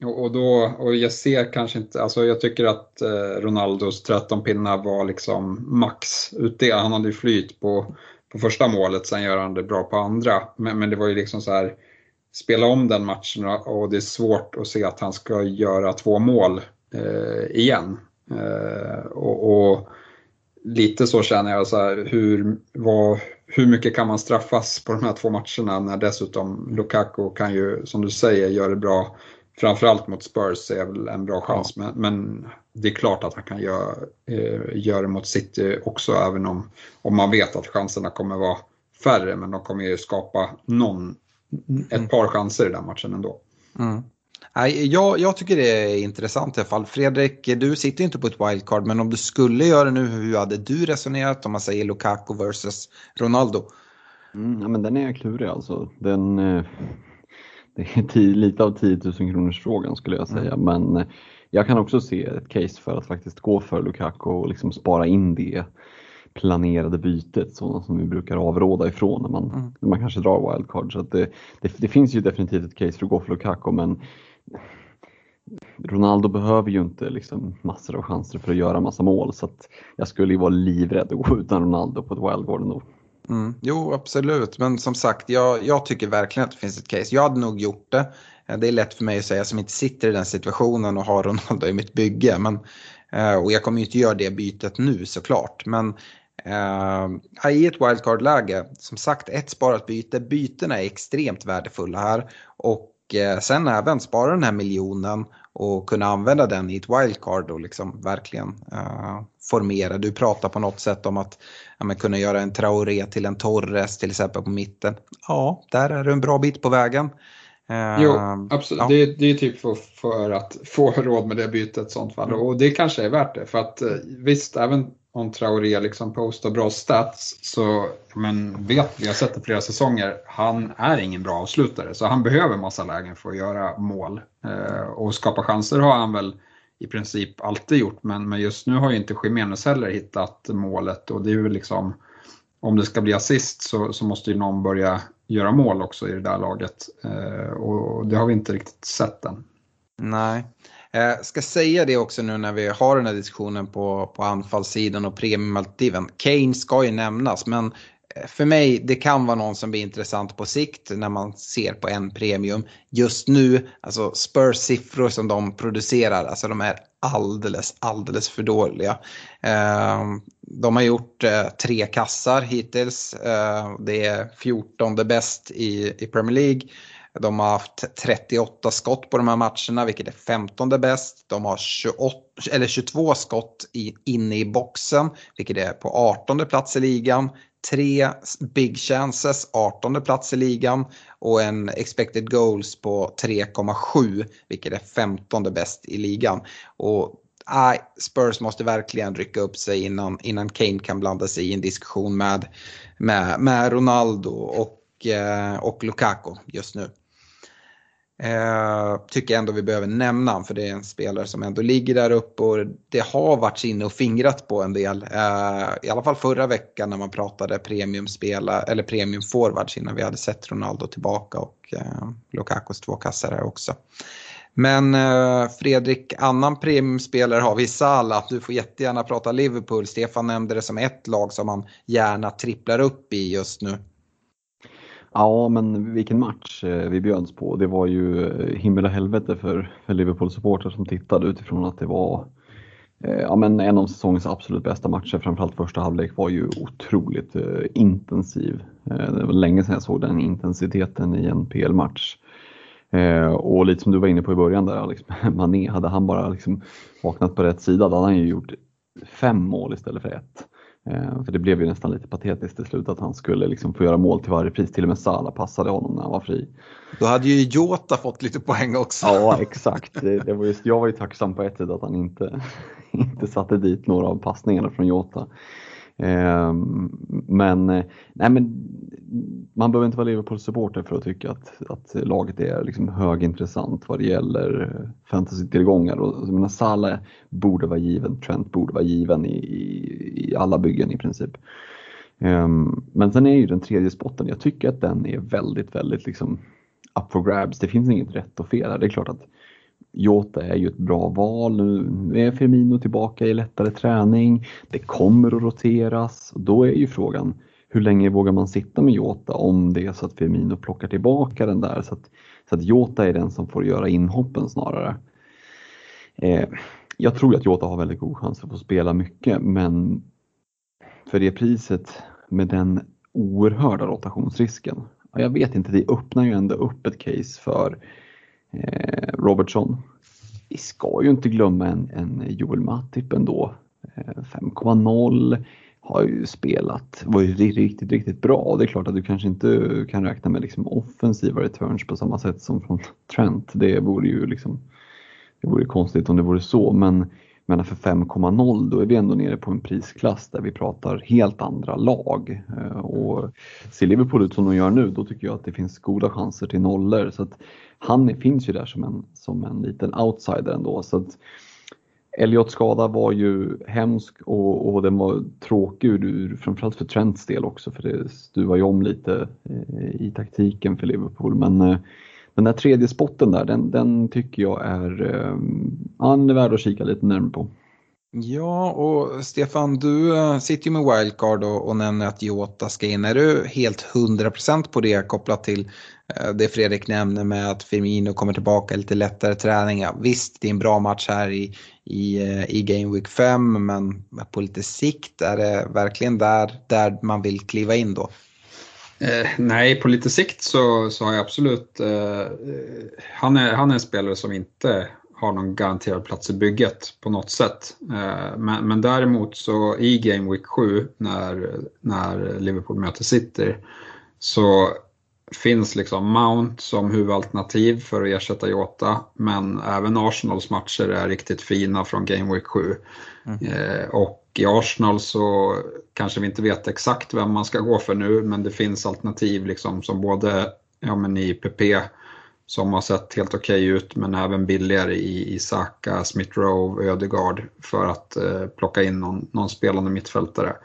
och, då, och jag ser kanske inte, alltså jag tycker att eh, Ronaldos 13 pinnar var liksom max utdelad. Han hade ju flyt på, på första målet, sen gör han det bra på andra. Men, men det var ju liksom så här, spela om den matchen och det är svårt att se att han ska göra två mål eh, igen. Eh, och, och, lite så känner jag, så här, hur, vad, hur mycket kan man straffas på de här två matcherna när dessutom Lukaku kan ju, som du säger, göra det bra. Framförallt mot Spurs är väl en bra chans, ja. men, men, det är klart att han kan göra, eh, göra det mot City också, även om, om man vet att chanserna kommer vara färre, men de kommer ju skapa någon ett par chanser i den matchen ändå. Mm. Jag, jag tycker det är intressant i alla fall. Fredrik, du sitter inte på ett wildcard, men om du skulle göra det nu, hur hade du resonerat om man säger Lukaku versus Ronaldo? Mm, ja, men den är klurig alltså. Den, eh, det är tio, lite av 10 000 kronors frågan skulle jag säga, mm. men eh, jag kan också se ett case för att faktiskt gå för Lukaku och liksom spara in det planerade bytet, sådana som vi brukar avråda ifrån när man, mm. när man kanske drar wildcard. Så det, det, det, finns ju definitivt ett case för att gå för Lukaku men Ronaldo behöver ju inte liksom massor av chanser för att göra massa mål så jag skulle ju vara livrädd att gå utan Ronaldo på ett wildcard ändå. Mm. Jo, absolut. Men som sagt, jag, jag, tycker verkligen att det finns ett case. Jag hade nog gjort det. Eh, det är lätt för mig att säga som inte sitter i den situationen och har Ronaldo i mitt bygge. Men, eh, och jag kommer ju inte göra det bytet nu såklart. Men Uh, I ett wildcard-läge, som sagt ett sparat byte, bytena är extremt värdefulla här. Och uh, sen även spara den här miljonen och kunna använda den i ett wildcard och liksom verkligen uh, formera. Du pratar på något sätt om att ja, kunna göra en Traoré till en Torres till exempel på mitten. Ja, där är du en bra bit på vägen. Jo, absolut. Ja. Det, det är typ för, för, att få råd med det bytet i sånt fall. Mm. Och det kanske är värt det. För att visst, även om Traoré liksom postar bra stats så men vet vi har sett det flera säsonger, han är ingen bra avslutare så han behöver massa lägen för att göra mål. Eh, och skapa chanser har han väl i princip alltid gjort men, men just nu har ju inte Jiménez heller hittat målet och det är ju liksom om det ska bli assist så, så måste ju någon börja göra mål också i det där laget eh, och det har vi inte riktigt sett än. Nej. Eh, ska säga det också nu när vi har den här diskussionen på, på anfallssidan och premiumalternativen. Kane ska ju nämnas men eh, för mig, det kan vara någon som blir intressant på sikt när man ser på en premium. Just nu, alltså Spurs siffror som de producerar, alltså de är alldeles, alldeles för dåliga. Eh, de har gjort eh, tre kassar hittills. Eh, det är 14 bäst i, i Premier League. De har haft 38 skott på de här matcherna, vilket är 15 bäst. De har 28, eller 22 skott i, inne i boxen, vilket är på 18 plats i ligan. Tre big chances, 18 plats i ligan. Och en expected goals på 3,7, vilket är 15 bäst i ligan. Och Nej, Spurs måste verkligen rycka upp sig innan, innan Kane kan blanda sig i en diskussion med, med, med Ronaldo och, eh, och Lukaku just nu. Eh, tycker jag ändå vi behöver nämna för det är en spelare som ändå ligger där uppe och det har varit inne och fingrat på en del. Eh, I alla fall förra veckan när man pratade premiumspela eller premiumforwards innan vi hade sett Ronaldo tillbaka och eh, Lukakos två kassar här också. Men eh, Fredrik, annan premiumspelare har vi Salah. Du får jättegärna prata Liverpool. Stefan nämnde det som ett lag som man gärna tripplar upp i just nu. Ja, men vilken match eh, vi bjöds på. Det var ju eh, himmel och helvete för, för Liverpool-supportrar som tittade utifrån att det var eh, ja, men en av säsongens absolut bästa matcher. Framförallt första halvlek var ju otroligt intensiv. det var länge sedan jag såg den intensiteten i en PL-match. och lite som du var inne på i början där liksom, [laughs] Mané, hade han bara liksom vaknat på rätt sida då hade han ju gjort fem mål istället för ett. Eh, för det blev ju nästan lite patetiskt till slut att han skulle liksom få göra mål till varje pris. Till och med Salah passade honom när han var fri. Då hade ju Jota fått lite poäng också. Ja, exakt. Det, det var just, jag var ju tacksam på ett sätt att han inte, [laughs] inte satte dit några av passningarna från Jota. Ehm, men, nej men man behöver inte vara Liverpool-supporter för att tycka att, att laget är liksom högintressant vad det gäller fantasy-tillgångar. Och, alltså, Salah borde vara given, Trent borde vara given i, i, i alla byggen i princip. Ehm, men sen är ju den tredje spotten, jag tycker att den är väldigt, väldigt liksom up for grabs. Det finns inget rätt och fel här. Det är klart att Jota är ju ett bra val. Nu är Firmino tillbaka i lättare träning. Det kommer att roteras. Då är ju frågan hur länge vågar man sitta med Jota om det är så att Firmino plockar tillbaka den där så att, så att Jota är den som får göra inhoppen snarare. Eh, jag tror att Jota har väldigt god chans att få spela mycket men för det priset med den oerhörda rotationsrisken. Jag vet inte, det öppnar ju ändå upp ett case för Eh, Robertson. Vi ska ju inte glömma en, en Joel Matip ändå. Eh, 5,0 har ju spelat, var ju riktigt, riktigt bra. Det är klart att du kanske inte kan räkna med liksom offensiva returns på samma sätt som från Trent. Det vore ju liksom, det vore konstigt om det vore så, men men för 5,0 då är vi ändå nere på en prisklass där vi pratar helt andra lag. Eh, och ser Liverpool ut som de gör nu, då tycker jag att det finns goda chanser till nollor. Så att han finns ju där som en, som en liten outsider ändå. Så att Elliots skada var ju hemsk och, och den var tråkig ur, framförallt för Trents del också för det stuvar ju om lite eh, i taktiken för Liverpool. Men eh, den där tredje spotten där, den, den tycker jag är, eh, är värd att kika lite närmare på. Ja, och Stefan, du eh, sitter ju med wildcard och, och nämner att Jota ska in. Är du helt 100% på det kopplat till eh, det Fredrik nämner med att Firmino kommer tillbaka lite lättare träningar? Visst, det är en bra match här i, i, eh, i Game Week 5, men på lite sikt är det verkligen där, där man vill kliva in då? Eh, nej, på lite sikt så, så har jag absolut... Eh, eh, han, är, han är en spelare som inte har någon garanterad plats i bygget på något sätt. Eh, men, men däremot så i Game Week 7 när, när Liverpool möter City så finns liksom Mount som huvudalternativ för att ersätta Jota. Men även Arsenals matcher är riktigt fina från Game Week 7. Mm. Eh, och i Arsenal så kanske vi inte vet exakt vem man ska gå för nu, men det finns alternativ liksom som både ja, men i PP som har sett helt okej okay ut, men även billigare i, Isaka, Saka, Smith Rowe, Ödegaard för att eh, plocka in någon, någon spelande mittfältare.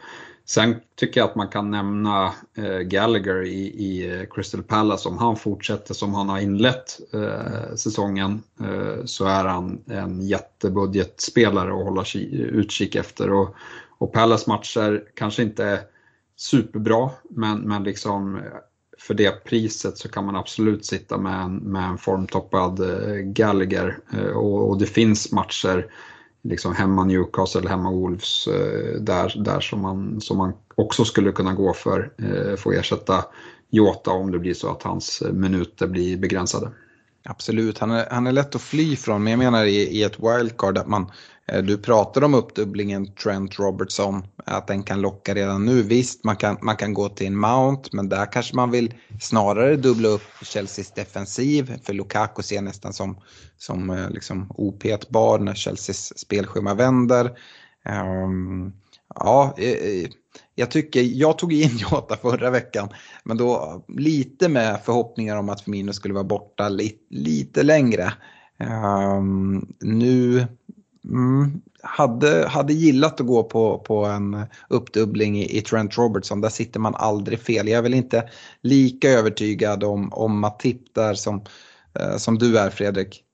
Sen tycker jag att man kan nämna eh, Gallagher i, i, eh, Crystal Palace. Om han fortsätter som han har inlett eh, säsongen eh, så är han en jättebudgetspelare att hålla utkik efter. Och, och Palace matcher kanske inte är superbra men, men liksom eh, för det priset så kan man absolut sitta med en, med en formtoppad Gallagher. Eh, och, och det finns matcher liksom hemma Newcastle, hemma Wolves, eh, där, där som, man, som man också skulle kunna gå för, eh, få ersätta Jota om det blir så att hans eh, minuter blir begränsade. Absolut, han är, han är lätt att fly från, men jag menar i, i ett wildcard att man, Eh, du pratar om uppdubblingen Trent Robertson, att den kan locka redan nu. Visst, man kan, man kan gå till en Mount, men där kanske man vill snarare dubbla upp Chelseas defensiv, för Lukaku ser nästan som, som eh, liksom opetbar när Chelseas spelschema vänder. Um, ja, eh, jag tycker, jag tog in [laughs] Jota förra veckan, men då lite med förhoppningar om att Firmino skulle vara borta li, lite längre. Um, nu mm, hade, hade gillat att gå på, på en uppdubbling i, i Trent Robertson, där sitter man aldrig fel. Jag är väl inte lika övertygad om, om Matip där som, uh, som du är Fredrik.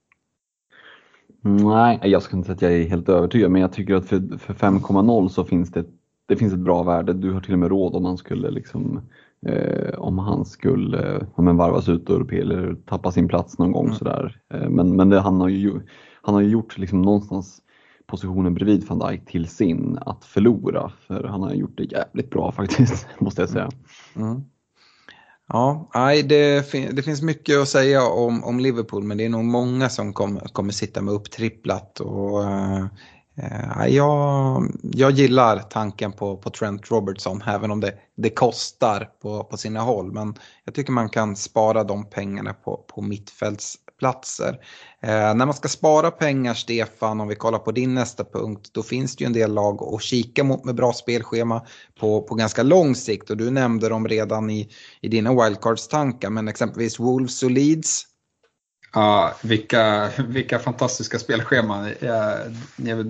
Nej, jag ska inte säga att jag är helt övertygad, men jag tycker att för, för 5,0 så finns det det finns ett bra värde. Du har till och med råd om han skulle liksom eh, om han skulle om en varvas ut ur eller tappa sin plats någon gång mm. sådär. Eh, men men det, han, har ju, han har ju gjort liksom någonstans positionen bredvid van Dijk till sin att förlora. För han har gjort det jävligt bra faktiskt, [laughs] måste jag säga. Mm. mm. Ja, nej, det, det, finns mycket att säga om, om Liverpool men det är nog många som kom, kommer sitta med upptripplat. Och, uh, Eh, jag, jag gillar tanken på, på Trent Robertson även om det, det kostar på, på sina håll. Men jag tycker man kan spara de pengarna på, på mittfältsplatser. Eh, när man ska spara pengar, Stefan, om vi kollar på din nästa punkt, då finns det ju en del lag att kika mot med bra spelschema på, på ganska lång sikt. Och du nämnde dem redan i, i dina wildcards-tankar, men exempelvis Wolves och Leeds Ja, vilka, vilka fantastiska spelscheman.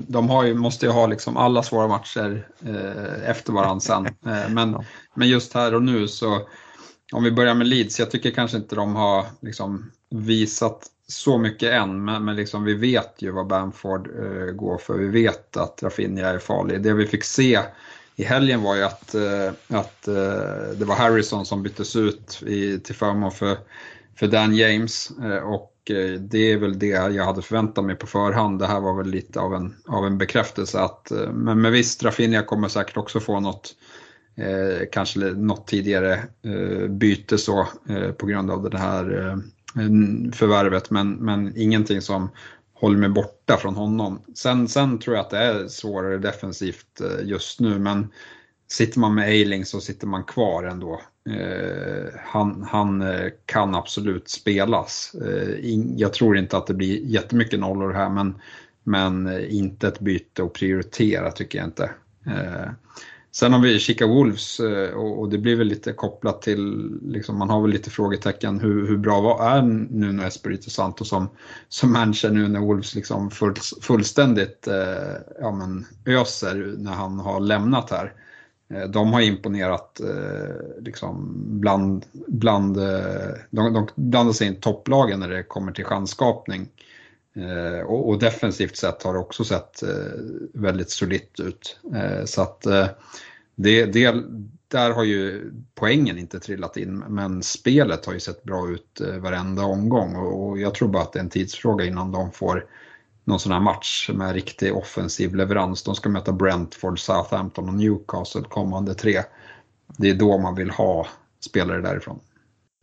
De har ju, måste ju ha liksom alla svåra matcher eh, efter varandra sen. Eh, men, men just här och nu så, om vi börjar med Leeds, jag tycker kanske inte de har liksom visat så mycket än, men, men liksom vi vet ju vad Bamford eh, går för. Vi vet att Rafinha är farlig. Det vi fick se i helgen var ju att, eh, att eh, det var Harrison som byttes ut i, till förmån för, för Dan James. Eh, och eh, det är väl det jag hade förväntat mig på förhand. Det här var väl lite av en, av en bekräftelse att, eh, men, men visst, Rafinha kommer säkert också få något, eh, kanske något tidigare eh, byte så eh, på grund av den här eh, Mm, förvärvet, men, men ingenting som håller mig borta från honom. Sen, sen tror jag att det är svårare defensivt eh, just nu, men sitter man med Eiling så sitter man kvar ändå. Eh, han, han eh, kan absolut spelas. Eh, in, jag tror inte att det blir jättemycket nollor här, men, men eh, inte ett byte att prioritera tycker jag inte. Eh, Sen har vi Chica Wolves eh, och det blir väl lite kopplat till, liksom, man har väl lite frågetecken hur, hur bra är Nuno Espirito Santo som, som manager nu när Wolves liksom full, fullständigt eh, ja, men, öser när han har lämnat här. Eh, de har imponerat eh, liksom bland, bland eh, de, de blandar sig in topplagen när det kommer till chansskapning. Eh, och, och, defensivt sett har det också sett eh, väldigt solitt ut. Eh, så att eh, det, det, där har ju poängen inte trillat in, men spelet har ju sett bra ut eh, varenda omgång och, jag tror bara att det är en tidsfråga innan de får någon sån här match med riktig offensiv leverans. De ska möta Brentford, Southampton och Newcastle kommande tre. Det är då man vill ha spelare därifrån.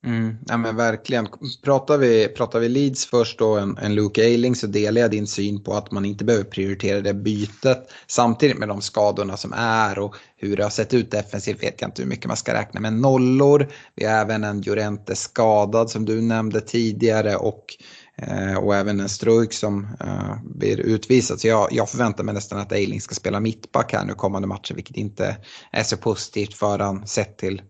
Mm, ja men verkligen. Pratar vi, pratar vi Leeds först och en, en Luke Ayling så delar jag din syn på att man inte behöver prioritera det bytet. Samtidigt med de skadorna som är och hur det har sett ut defensivt vet jag inte hur mycket man ska räkna med nollor. Vi har även en Jorente skadad som du nämnde tidigare och, eh, och även en Struik som eh, blir utvisad. Så jag, jag förväntar mig nästan att Eiling ska spela mittback här nu kommande matcher vilket inte är så positivt för han sett till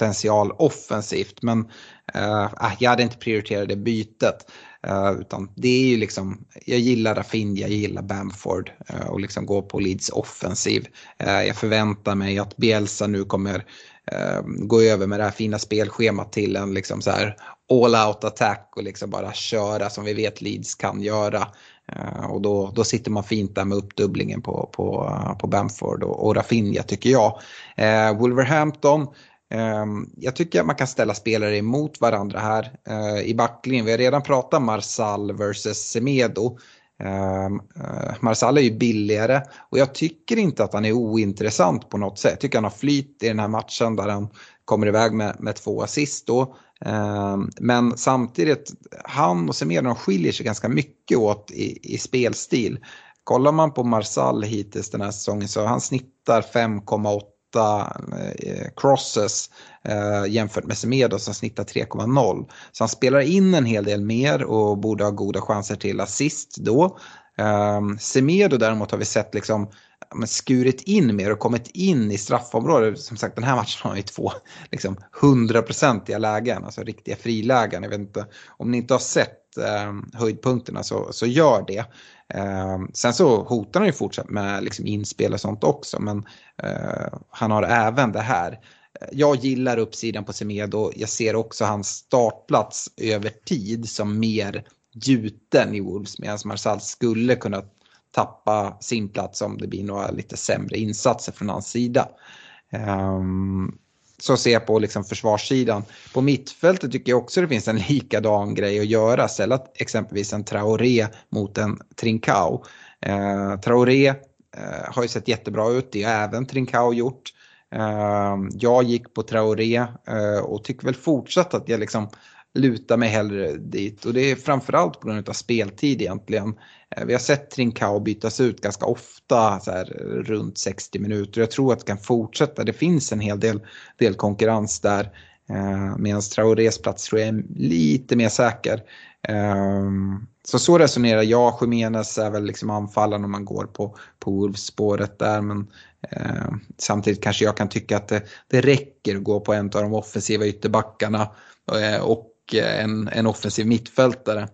potential offensivt. Men eh, äh, jag hade inte prioriterat det bytet. Eh, utan det är ju liksom, jag gillar Rafinha, jag gillar Bamford eh, och liksom gå på Leeds offensiv. Eh, jag förväntar mig att Bielsa nu kommer eh, gå över med det här fina spelschemat till en liksom så här all out attack och liksom bara köra som vi vet Leeds kan göra. Eh, och då, då sitter man fint där med uppdubblingen på, på, på Bamford och, och Rafinha tycker jag. Wolverhampton Ehm, jag tycker att man kan ställa spelare emot varandra här eh, i backlinjen. Vi har redan pratat Marsal versus Semedo. Ehm, eh, Marsal är ju billigare och jag tycker inte att han är ointressant på något sätt. Jag tycker han har flyt i den här matchen där han kommer iväg med, med två assist då. Ehm, men samtidigt, han och Semedo skiljer sig ganska mycket åt i, i spelstil. Kollar man på Marsal hittills den här säsongen så han snittar 5,8 Eh, crosses eh, jämfört med Semedo som snittar 3,0. Så han spelar in en hel del mer och borde ha goda chanser till assist då. Eh, Semedo däremot har vi sett liksom skurit in mer och kommit in i straffområdet. Som sagt den här matchen har ju två liksom, hundraprocentiga lägen, alltså riktiga frilägen. Jag vet inte om ni inte har sett eh, höjdpunkterna så, så gör det. Eh, sen så hotar han ju fortsatt med liksom, inspel och sånt också men eh, han har även det här. Jag gillar uppsidan på Semedo. Jag ser också hans startplats över tid som mer gjuten i Wolves medan Marsal skulle kunna tappa sin plats om det blir några lite sämre insatser från hans sida. Um, så ser jag på liksom försvarssidan. På mittfältet tycker jag också det finns en [laughs] likadan grej att göra. Ställa exempelvis en Traoré mot en Trincao. Eh, Traoré eh, har ju sett jättebra ut, det har även Trincao gjort. Eh, jag gick på Traoré eh, och tycker väl fortsatt att jag liksom lutar mig hellre dit. Och det är framförallt på grund av speltid egentligen. Eh, vi har sett Trincao bytas ut ganska ofta, så här, runt 60 minuter. Jag tror att det kan fortsätta. Det finns en hel del, del konkurrens där. Eh, Medan Traorés plats tror jag är lite mer säker. Eh, så så resonerar jag. Jiménez är väl liksom anfallaren om man går på, på Wolves-spåret där. Men eh, samtidigt kanske jag kan tycka att det, det räcker att gå på en av de offensiva ytterbackarna. Eh, och Eh, en, en offensiv mittfältare.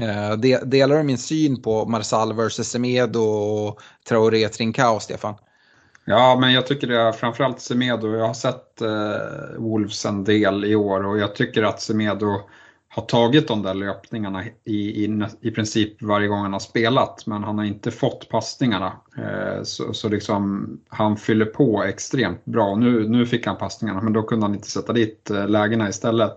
Eh, delar du min syn på Marsal vs Semedo och Traoré Trincao, Stefan? Ja, men jag tycker det är framförallt Semedo. Jag har sett eh, Wolves en del i år och jag tycker att Semedo har tagit de där löpningarna i, i, i princip varje gång han har spelat men han har inte fått passningarna. Eh, så, så liksom, han fyller på extremt bra. Nu, nu fick han passningarna men då kunde han inte sätta dit eh, lägena istället.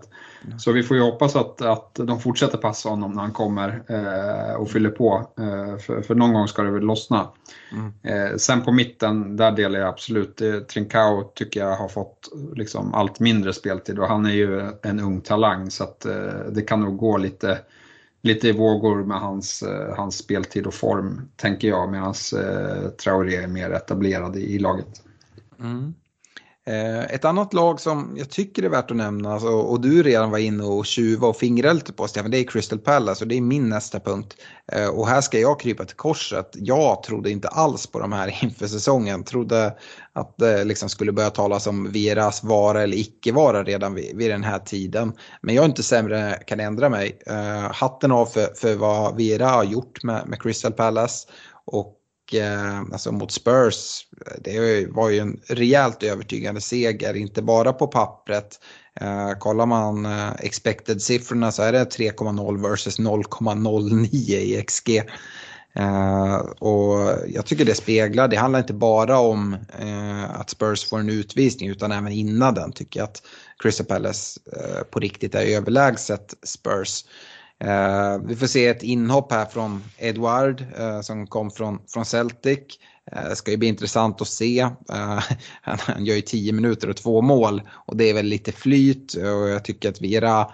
Så vi får ju hoppas att, att de fortsätter passa honom när han kommer eh, och fyller på. Eh, för, för, någon gång ska det väl lossna. Mm. Eh, sen på mitten, där delar jag absolut. Eh, Trincao tycker jag har fått liksom, allt mindre speltid och han är ju en ung talang så att, eh, det kan nog gå lite, lite i vågor med hans, eh, hans speltid och form, tänker jag. Medan eh, Traoré är mer etablerad i, i laget. Mm. Eh, ett annat lag som jag tycker är värt att nämna alltså, och du redan var inne och tjuva och fingrade lite på Stefan, det är Crystal Palace och det är min nästa punkt. Eh, och här ska jag krypa till korset. Jag trodde inte alls på de här [laughs] inför säsongen. Trodde att det liksom skulle börja talas om Veras vara eller icke vara redan vid, vid, den här tiden. Men jag är inte sämre, kan ändra mig. Eh, hatten av för, för vad Vera har gjort med, med Crystal Palace. Och Eh, alltså mot Spurs, eh, det var ju en rejält övertygande seger, inte bara på pappret. Eh, kollar man eh, expected-siffrorna så är det 3,0 versus 0,09 i XG. Uh, och jag tycker det speglar, det handlar inte bara om uh, att Spurs får en utvisning utan även innan den tycker jag att Crystal Palace uh, på riktigt är överlägset Spurs. Uh, vi får se ett inhopp här från Edward uh, som kom från, från Celtic. Uh, det ska ju bli intressant att se. [laughs] Han, han, gör ju 10 minuter och två mål och det är väl lite flyt och jag tycker att Vera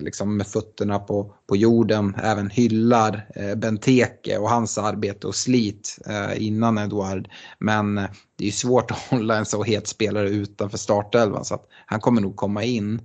liksom med fötterna på, på jorden även hyllar Benteke och hans arbete och slit innan Eduard. Men det är ju svårt att [laughs] hålla en så het spelare utanför startelvan så att han kommer nog komma in.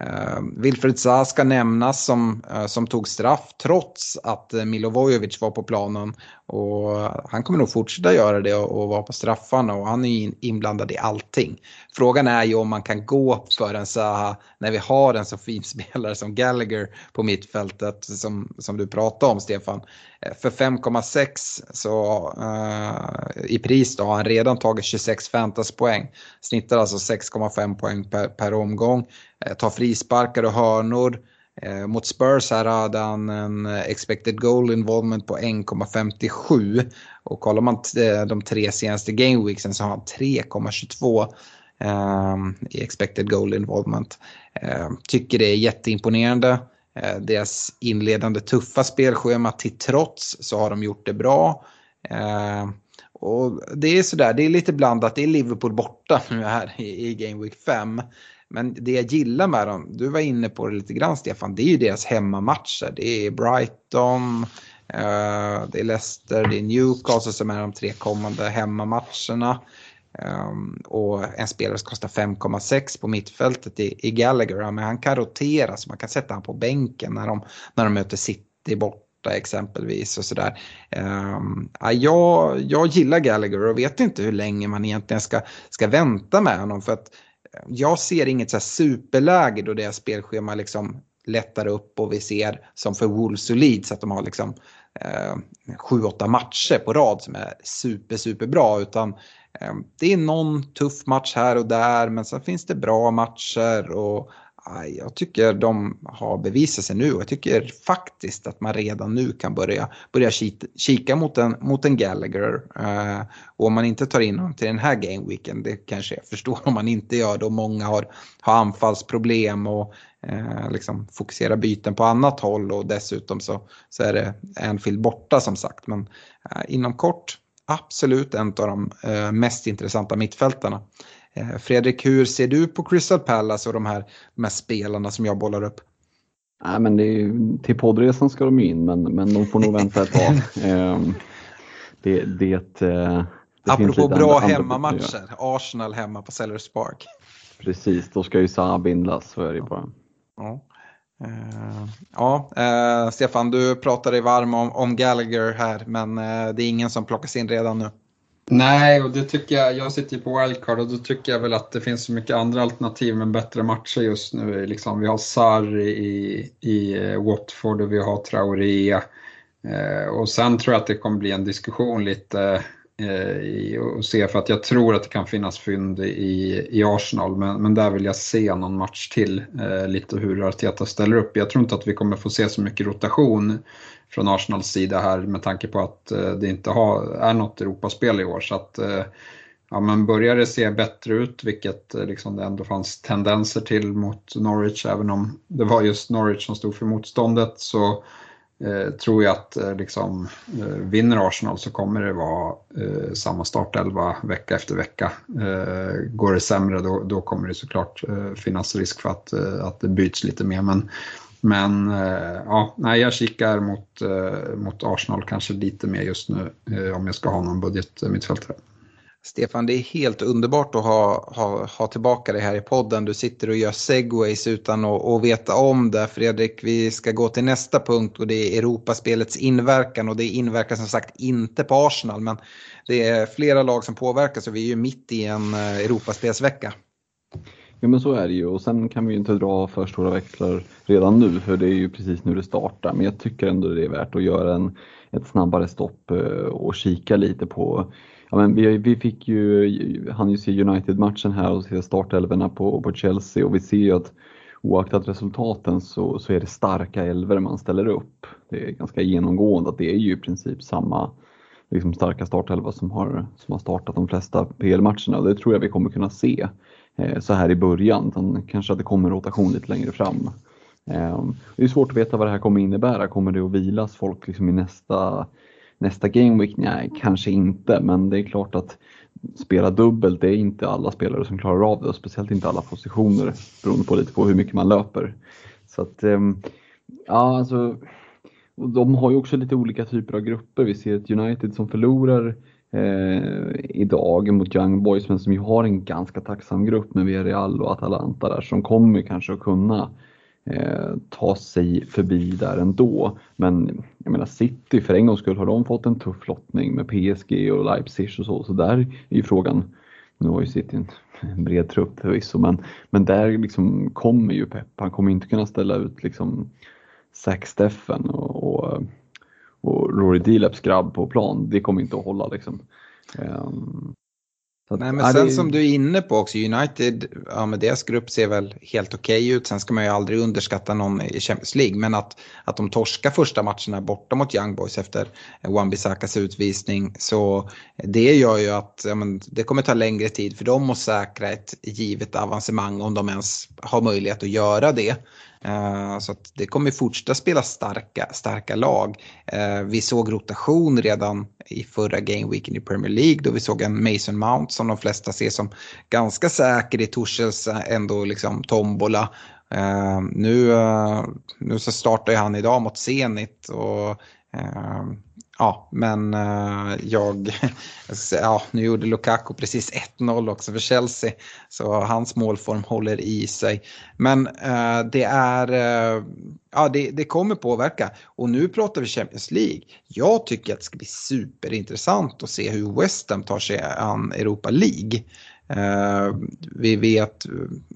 Eh, uh, Wilfred Zaha ska nämnas som, uh, som tog straff trots att uh, Milovojevic var på planen. Och han kommer nog fortsätta göra det och, och vara på straffarna och han är inblandad i allting. Frågan är ju om man kan gå för en Zaha när vi har en så fin [laughs] spelare som Gallagher på mittfältet som, som du pratade om Stefan. Eh, för 5,6 så eh, i pris då har han redan tagit 26 fantaspoäng. Snittar alltså 6,5 poäng per, per omgång. Uh, tar frisparkar och hörnor. Eh, mot Spurs här hade han en eh, expected goal involvement på 1,57 och kollar man eh, de tre senaste gameweeksen så har han 3,22 ehm, i expected goal involvement. Ehm, tycker det är jätteimponerande. Eh, deras inledande tuffa spelschema till trots så har de gjort det bra. Ehm, och det är sådär, det är lite blandat. Det är Liverpool borta nu här i, i Game Week 5. Men det jag gillar med dem, du var inne på det lite grann Stefan, det är ju deras hemmamatcher. Det är Brighton, eh, det är Leicester, det är Newcastle som är de tre kommande hemmamatcherna. Ehm, och en spelare som kostar 5,6 på mittfältet i, i Gallagher, men han kan rotera så man kan sätta honom på bänken när de, när de möter City borta exempelvis och sådär. Um, ja, jag, jag gillar Gallagher och vet inte hur länge man egentligen ska, ska vänta med honom för att jag ser inget så superläge då deras spelschema liksom lättar upp och vi ser som för Wolves och Leeds att de har liksom eh, sju, åtta matcher på rad som är super, super bra utan eh, det är någon tuff match här och där men sen finns det bra matcher och jag tycker de har bevisat sig nu och jag tycker faktiskt att man redan nu kan börja, börja kika mot en, mot en Gallagher. Eh, och om man inte tar in honom till den här gameweeken, det kanske jag förstår om man inte gör det och många har, har anfallsproblem och eh, liksom fokuserar byten på annat håll och dessutom så, så är det Anfield borta som sagt. Men eh, inom kort absolut en av de eh, mest intressanta mittfältarna. Eh, Fredrik, hur ser du på Crystal Palace och de här, de här spelarna som jag bollar upp? Nej, men det är, till poddresan ska de in, men, men de får nog [laughs] vänta ett tag. Ehm, det, det, eh, det, Apropå bra andra, hemmamatcher, Arsenal hemma på Sellers Park. Precis, då ska ju Saha bindlas, så är det bara. Ja. Uh, ja, uh, Stefan, du pratar dig varm om, om Gallagher här, men uh, det är ingen som plockas in redan nu. Nej, och det tycker jag, jag sitter ju på wildcard och då tycker jag väl att det finns så mycket andra alternativ med bättre matcher just nu. Liksom, vi har Sarri i, i eh, Watford och vi har Traoré. Eh, och sen tror jag att det kommer bli en diskussion lite eh, och se för att jag tror att det kan finnas fynd i, i Arsenal men, men där vill jag se någon match till eh, lite hur Arteta ställer upp. Jag tror inte att vi kommer få se så mycket rotation från Arsenals sida här med tanke på att eh, det inte har, är något Europaspel i år. Så att, eh, ja, men börjar det se bättre ut, vilket eh, liksom det ändå fanns tendenser till mot Norwich, även om det var just Norwich som stod för motståndet, så eh, tror jag att eh, liksom, eh, vinner Arsenal så kommer det vara eh, samma startelva vecka efter vecka. Eh, går det sämre då, då kommer det såklart eh, finnas risk för att, att det byts lite mer. Men men eh, ja, nej, jag kikar mot, eh, mot Arsenal kanske lite mer just nu eh, om jag ska ha någon budget eh, mittfältare. Stefan, det är helt underbart att ha, ha, ha tillbaka dig här i podden. Du sitter och gör segways utan att, att veta om det. Fredrik, vi ska gå till nästa punkt och det är Europaspelets inverkan. Och det inverkar som sagt inte på Arsenal, men det är flera lag som påverkas och vi är ju mitt i en eh, Europaspelsvecka. Ja men så är det ju och sen kan vi ju inte dra för stora växlar redan nu för det är ju precis nu det startar. Men jag tycker ändå det är värt att göra en, ett snabbare stopp eh, och kika lite på Ja, men vi, vi fick ju, han ju se United-matchen här och se startelvorna på, på Chelsea och vi ser ju att oaktat resultaten så, så är det starka elver man ställer upp. Det är ganska genomgående att det är ju i princip samma liksom starka startelva som har, som har startat de flesta PL-matcherna och det tror jag vi kommer kunna se. Eh, så här i början, utan kanske att det kommer rotation lite längre fram. Ehm, det är svårt att veta vad det här kommer innebära. Kommer det att vilas folk liksom i nästa, nästa Game Week? Nej, kanske inte, men det är klart att spela dubbelt, det är inte alla spelare som klarar av det och speciellt inte alla positioner beroende på lite på hur mycket man löper. Så att, ehm, ja alltså, de har ju också lite olika typer av grupper. Vi ser ett United som förlorar eh, idag mot Young Boys men som ju har en ganska tacksam grupp med Villarreal och Atalanta där som kommer kanske att kunna eh, ta sig förbi där ändå. Men jag menar City för en gångs skull har de fått en tuff lottning med PSG och Leipzig och så, så där är ju frågan nu har ju City en [laughs] bred trupp förvisso, men, men där liksom kommer ju Pep. Han kommer inte kunna ställa ut liksom Zack Steffen och, och och Rory Delaps grabb på plan, det kommer inte att hålla liksom. Um, att, Nej men sen det... som du är inne på också, United, ja men deras grupp ser väl helt okej okay ut. Sen ska man ju aldrig underskatta någon i Champions League. Men att, att de torskar första matcherna borta mot Young Boys efter Wan-Bissakas utvisning. Så det gör ju att ja, men, det kommer ta längre tid för dem att säkra ett givet avancemang om de ens har möjlighet att göra det. Eh, så så det kommer fortsätta spela starka, starka lag. Eh, vi såg rotation redan i förra gameweeken i Premier League då vi såg en Mason Mount som de flesta ser som ganska säker i Torshälls eh, ändå liksom tombola. Nu, nu så startar ju han idag mot Zenit och Ja, men uh, jag, [laughs] ja, nu gjorde Lukaku precis 1-0 också för Chelsea. Så hans målform håller i sig. Men uh, det är, uh, ja det, det, kommer påverka. Och nu pratar vi Champions League. Jag tycker att det ska bli superintressant att se hur West Ham tar sig an Europa League. vi vet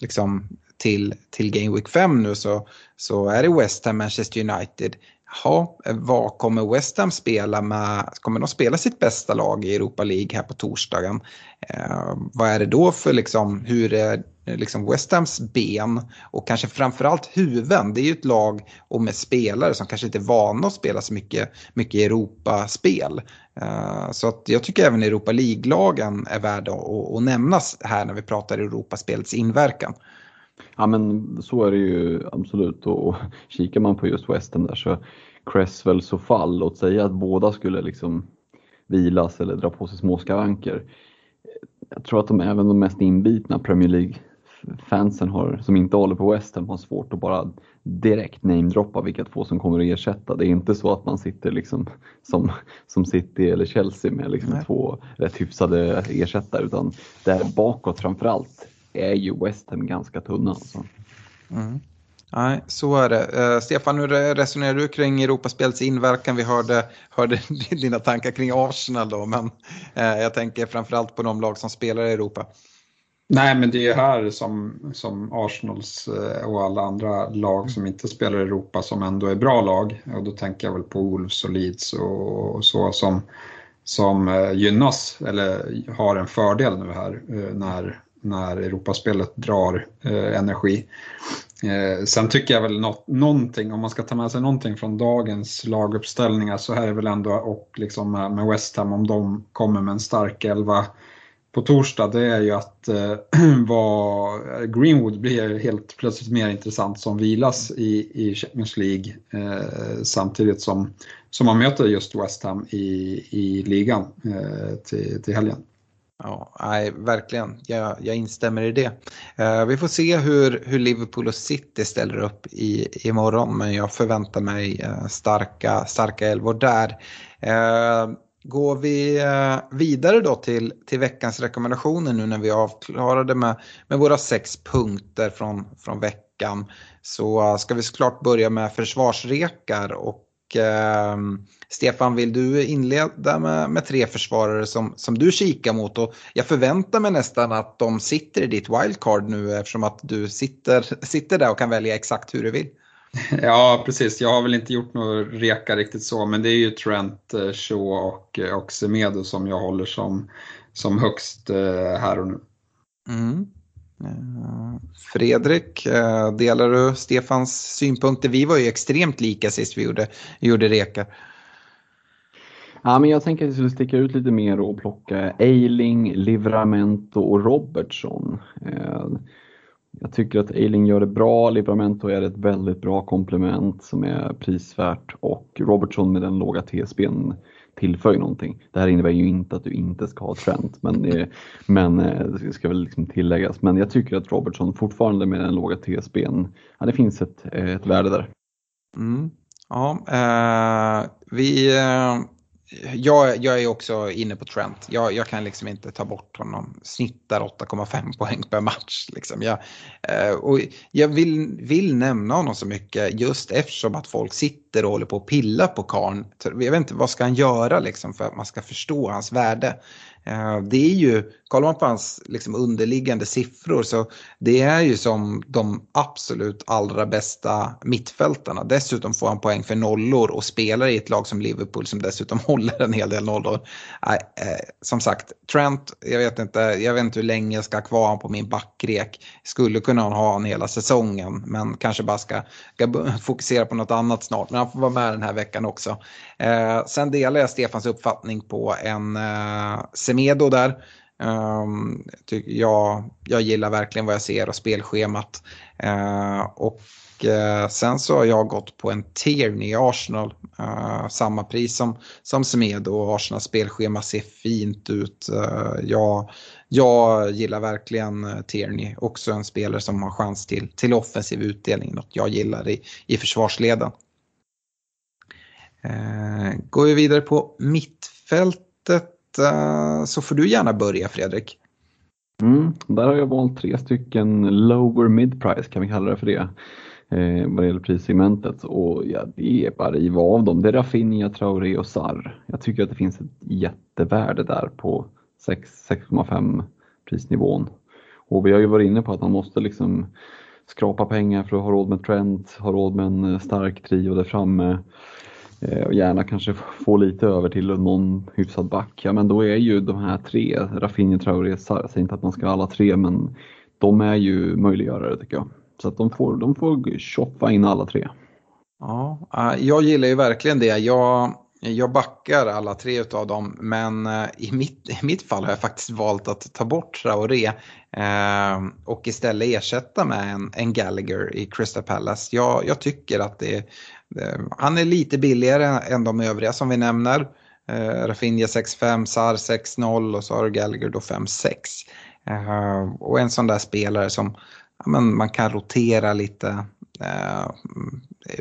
liksom till, till Game Week 5 nu så, så är det West Ham, Manchester United, Ja, eh, vad kommer West Ham spela med? Kommer de spela sitt bästa lag i Europa League här på torsdagen? Eh, vad är det då för liksom, hur är eh, liksom West Hams ben och kanske framförallt huvuden. Det är ju ett lag och med spelare som kanske inte är vana att spela så mycket, mycket Europaspel. Uh, så att jag tycker även Europa League-lagen är värda att, att nämnas här när vi pratar Europaspelets inverkan. Ja men så är det ju absolut och kikar man på just Western där så Cresswell så fall, låt säga att båda skulle liksom vilas eller dra på sig små skavanker. Jag tror att de även de mest inbitna Premier League fansen har, som inte håller på West Ham har svårt att bara direkt namedroppa vilka två som kommer att ersätta. Det är inte så att man sitter liksom som, som City eller Chelsea med liksom två rätt hyfsade ersättare utan där bakåt framförallt är ju West Ham ganska tunna. Alltså. Mm. Nej, så är det. Uh, Stefan, hur resonerar du kring Europaspelets inverkan? Vi hörde, hörde [laughs] dina tankar kring Arsenal då, men uh, jag tänker framförallt på de lag som spelar i Europa. Nej, men det är här som, som Arsenals eh, och alla andra lag som inte spelar i Europa som ändå är bra lag. Och då tänker jag väl på Wolves och Leeds och, så som, som gynnas eller har en fördel nu här när, när Europaspelet drar eh, energi. Eh, sen tycker jag väl något, någonting, om man ska ta med sig någonting från dagens laguppställningar så här är väl ändå, och liksom med West Ham, om de kommer med en stark elva på torsdag det är ju att eh, [clears throat] vad Greenwood blir helt plötsligt mer intressant som vilas i, i Champions League eh, samtidigt som, som man möter just West Ham i, i ligan eh, till, till helgen. Ja, nej, verkligen. Jag, jag instämmer i det. Uh, vi får se hur, hur Liverpool och City ställer upp i, imorgon, men jag förväntar mig uh, starka, starka elvor där. Uh, Går vi vidare då till, till veckans rekommendationer nu när vi avklarade med, med våra sex punkter från, från veckan så ska vi såklart börja med försvarsrekar och eh, Stefan vill du inleda med, med tre försvarare som, som du kikar mot och jag förväntar mig nästan att de sitter i ditt wildcard nu eftersom att du sitter, [laughs] sitter där och kan välja exakt hur du vill. [laughs] Ja, precis. Jag har väl inte gjort några reka riktigt så, men det är ju Trent, eh, Shaw och, eh, och Semedo som jag håller som, som högst eh, här och nu. Mm. Fredrik, delar du Stefans synpunkter? Vi var ju extremt lika sist vi gjorde, gjorde rekar. Ja, men jag tänker att vi skulle sticka ut lite mer och plocka Eiling, Livramento och Robertson. Eh, jag tycker att Eiling gör det bra, Livramento är ett väldigt bra komplement som är prisvärt och Robertson med den låga TSBn tillför ju någonting. Det här innebär ju inte att du inte ska ha Trent, men, det, men det ska väl liksom tilläggas. Men jag tycker att Robertson fortfarande med den låga TSBn, ja, det finns ett, ett värde där. Mm. Ja, eh, vi, eh, jag, jag är också inne på Trent. Jag, jag kan liksom inte ta bort honom. Snittar 8,5 poäng per match. Liksom. Jag, eh, och jag vill, vill nämna honom så mycket just eftersom att folk sitter och håller på att pilla på karn. Jag vet inte vad ska han göra liksom, för att man ska förstå hans värde. Eh, det är ju, kollar man på hans liksom underliggande siffror så det är ju som de absolut allra bästa mittfältarna. Dessutom får han poäng för nollor och spelar i ett lag som Liverpool som dessutom [laughs] håller en hel del nollor. Eh, som sagt, Trent, jag vet, inte, jag vet inte hur länge jag ska ha kvar honom på min backrek. Skulle kunna ha honom hela säsongen men kanske bara ska, ska [laughs] fokusera på något annat snart. Men han får vara med den här veckan också. Eh, sen delar jag Stefans uppfattning på en Semedo där. Um, jag, jag gillar verkligen vad jag ser och spelschemat. Uh, och uh, sen så har jag gått på en Tierney i Arsenal. Uh, samma pris som, som Semedo och Arsenals spelschema ser fint ut. jag, jag gillar verkligen eh, Tierney, också en spelare som har chans till, till offensiv utdelning, något jag gillar i, i försvarsleden. går vi vidare på mittfältet Eh, så får du gärna börja Fredrik. Mm, där har jag valt tre stycken lower mid price kan vi kalla det för det. Eh, vad det gäller prissegmentet och ja, det är bara riva av dem. Det är Rafinha, Traoré och Sarr. Jag tycker att det finns ett jättevärde där på 6,5 prisnivån. Och vi har ju varit inne på att man måste liksom skrapa pengar för att ha råd med Trent, ha råd med en eh, stark trio där framme. Eh, och gärna kanske få lite över till någon hyfsad back. Ja, men då är ju de här tre, Rafinha, Traoré, Sarr, jag säger inte att man ska ha alla tre, men de är ju möjliggörare tycker jag. Så att de får, de får tjoffa in alla tre. Ja, eh, jag gillar ju verkligen det. Jag, jag backar alla tre av dem, men eh, i mitt, i mitt fall har jag faktiskt valt att ta bort Traoré eh, och istället ersätta med en, en Gallagher i Crystal Palace. Jag, jag tycker att det, Eh, han är lite billigare än de övriga som vi nämner. Eh, Rafinha 6-5, Sar 6-0 och så har du Gallagher då 5-6. Eh, och en sån där spelare som ja, men man kan rotera lite eh,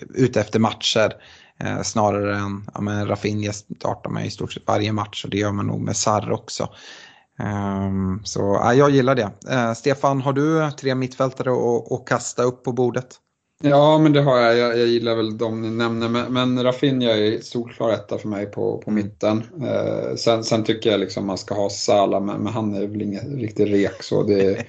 ut efter matcher. Eh, snarare än ja, men Rafinha startar man i stort sett varje match och det gör man nog med Sarr också. Um, så ja, jag gillar det. Uh, Stefan, har du tre mittfältare att kasta upp på bordet? Ja, men det har jag. Jag, jag gillar väl de ni nämner, men, men Rafinha är solklar etta för mig på, på mitten. Eh, sen, sen, tycker jag liksom man ska ha Salah, men, men han är väl ingen riktig rek så. Det, [laughs]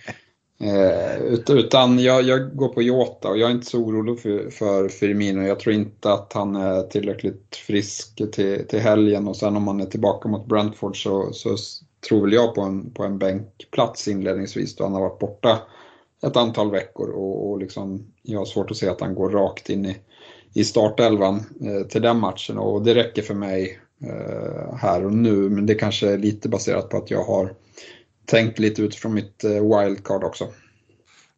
eh, utan jag, jag, går på Jota och jag är inte så orolig för, för Firmino. Jag tror inte att han är tillräckligt frisk till, till helgen och sen om han är tillbaka mot Brentford så, så tror väl jag på en, på en bänkplats inledningsvis då han har varit borta ett antal veckor och, och liksom, jag har svårt att se att han går rakt in i, i startelvan eh, till den matchen och det räcker för mig eh, här och nu men det kanske är lite baserat på att jag har tänkt lite utifrån mitt eh, wildcard också.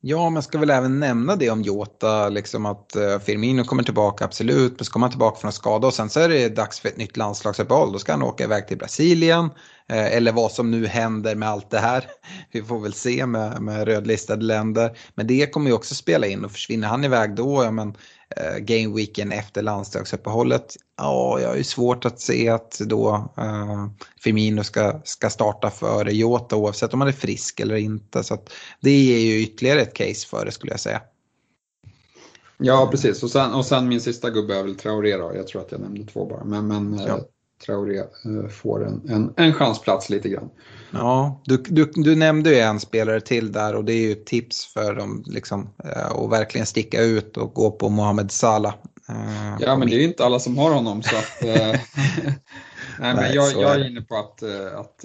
Ja, man ska väl även nämna det om Jota, liksom att eh, Firmino kommer tillbaka, absolut. Men så kommer han tillbaka från en skada och sen så är det dags för ett nytt landslagsuppehåll. Då ska han åka iväg till Brasilien. Eh, eller vad som nu händer med allt det här. [laughs] Vi får väl se med, med rödlistade länder. Men det kommer ju också spela in och försvinner han iväg då, ja men uh, game weekend efter landslagsuppehållet. Ja, jag har ju svårt att se att då uh, Firmino ska, ska starta före Jota oavsett om han är frisk eller inte. Så det är ju ytterligare ett case för det skulle jag säga. Ja, precis. Och sen, och sen min sista gubbe är väl Traoré då. Jag tror att jag nämnde två bara. Men, men ja. Traoré eh, får en, en, en chansplats lite grann. Ja, du, du, du nämnde ju en spelare till där och det är ju ett tips för dem liksom, eh, att verkligen sticka ut och gå på Mohamed Salah. Eh, ja, men det är ju inte alla som har honom så att... [laughs] [laughs] Nej, men jag, jag, är inne på att, att,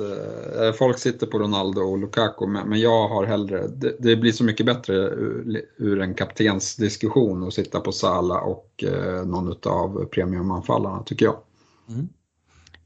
folk sitter på Ronaldo och Lukaku, men jag har hellre, det, det blir så mycket bättre ur, ur en kaptensdiskussion att sitta på Sala och någon av premiumanfallarna tycker jag. Mm.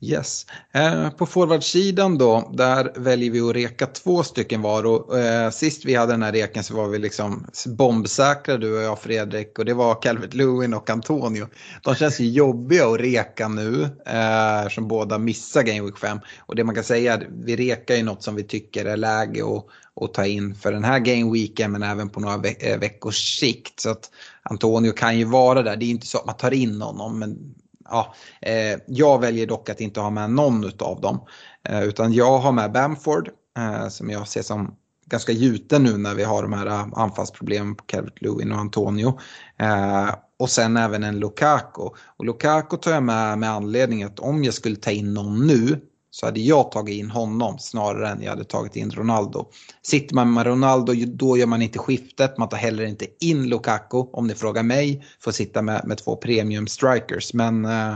Yes. Eh, på forwardsidan då, där väljer vi att reka två stycken var. Och, eh, sist vi hade den här reken så var vi liksom bombsäkra du och jag Fredrik och det var Calvert Lewin och Antonio. De känns ju jobbiga att reka nu eh, som båda missar Game Week 5. Och det man kan säga är att vi rekar ju något som vi tycker är läge att, att ta in för den här Game Weeken men även på några ve eh, veckors sikt. Så att Antonio kan ju vara där. Det är inte så att man tar in honom men ja, eh, jag väljer dock att inte ha med någon av dem. Eh, utan jag har med Bamford eh, som jag ser som ganska gjuten nu när vi har de här eh, anfallsproblemen på Calvert Lewin och Antonio. Eh, och sen även en Lukaku. Och Lukaku tar jag med med anledning att om jag skulle ta in någon nu så hade jag tagit in honom snarare än jag hade tagit in Ronaldo. Sitter man med Ronaldo då gör man inte skiftet, man tar heller inte in Lukaku om ni frågar mig för att sitta med, med två premium strikers. Men eh,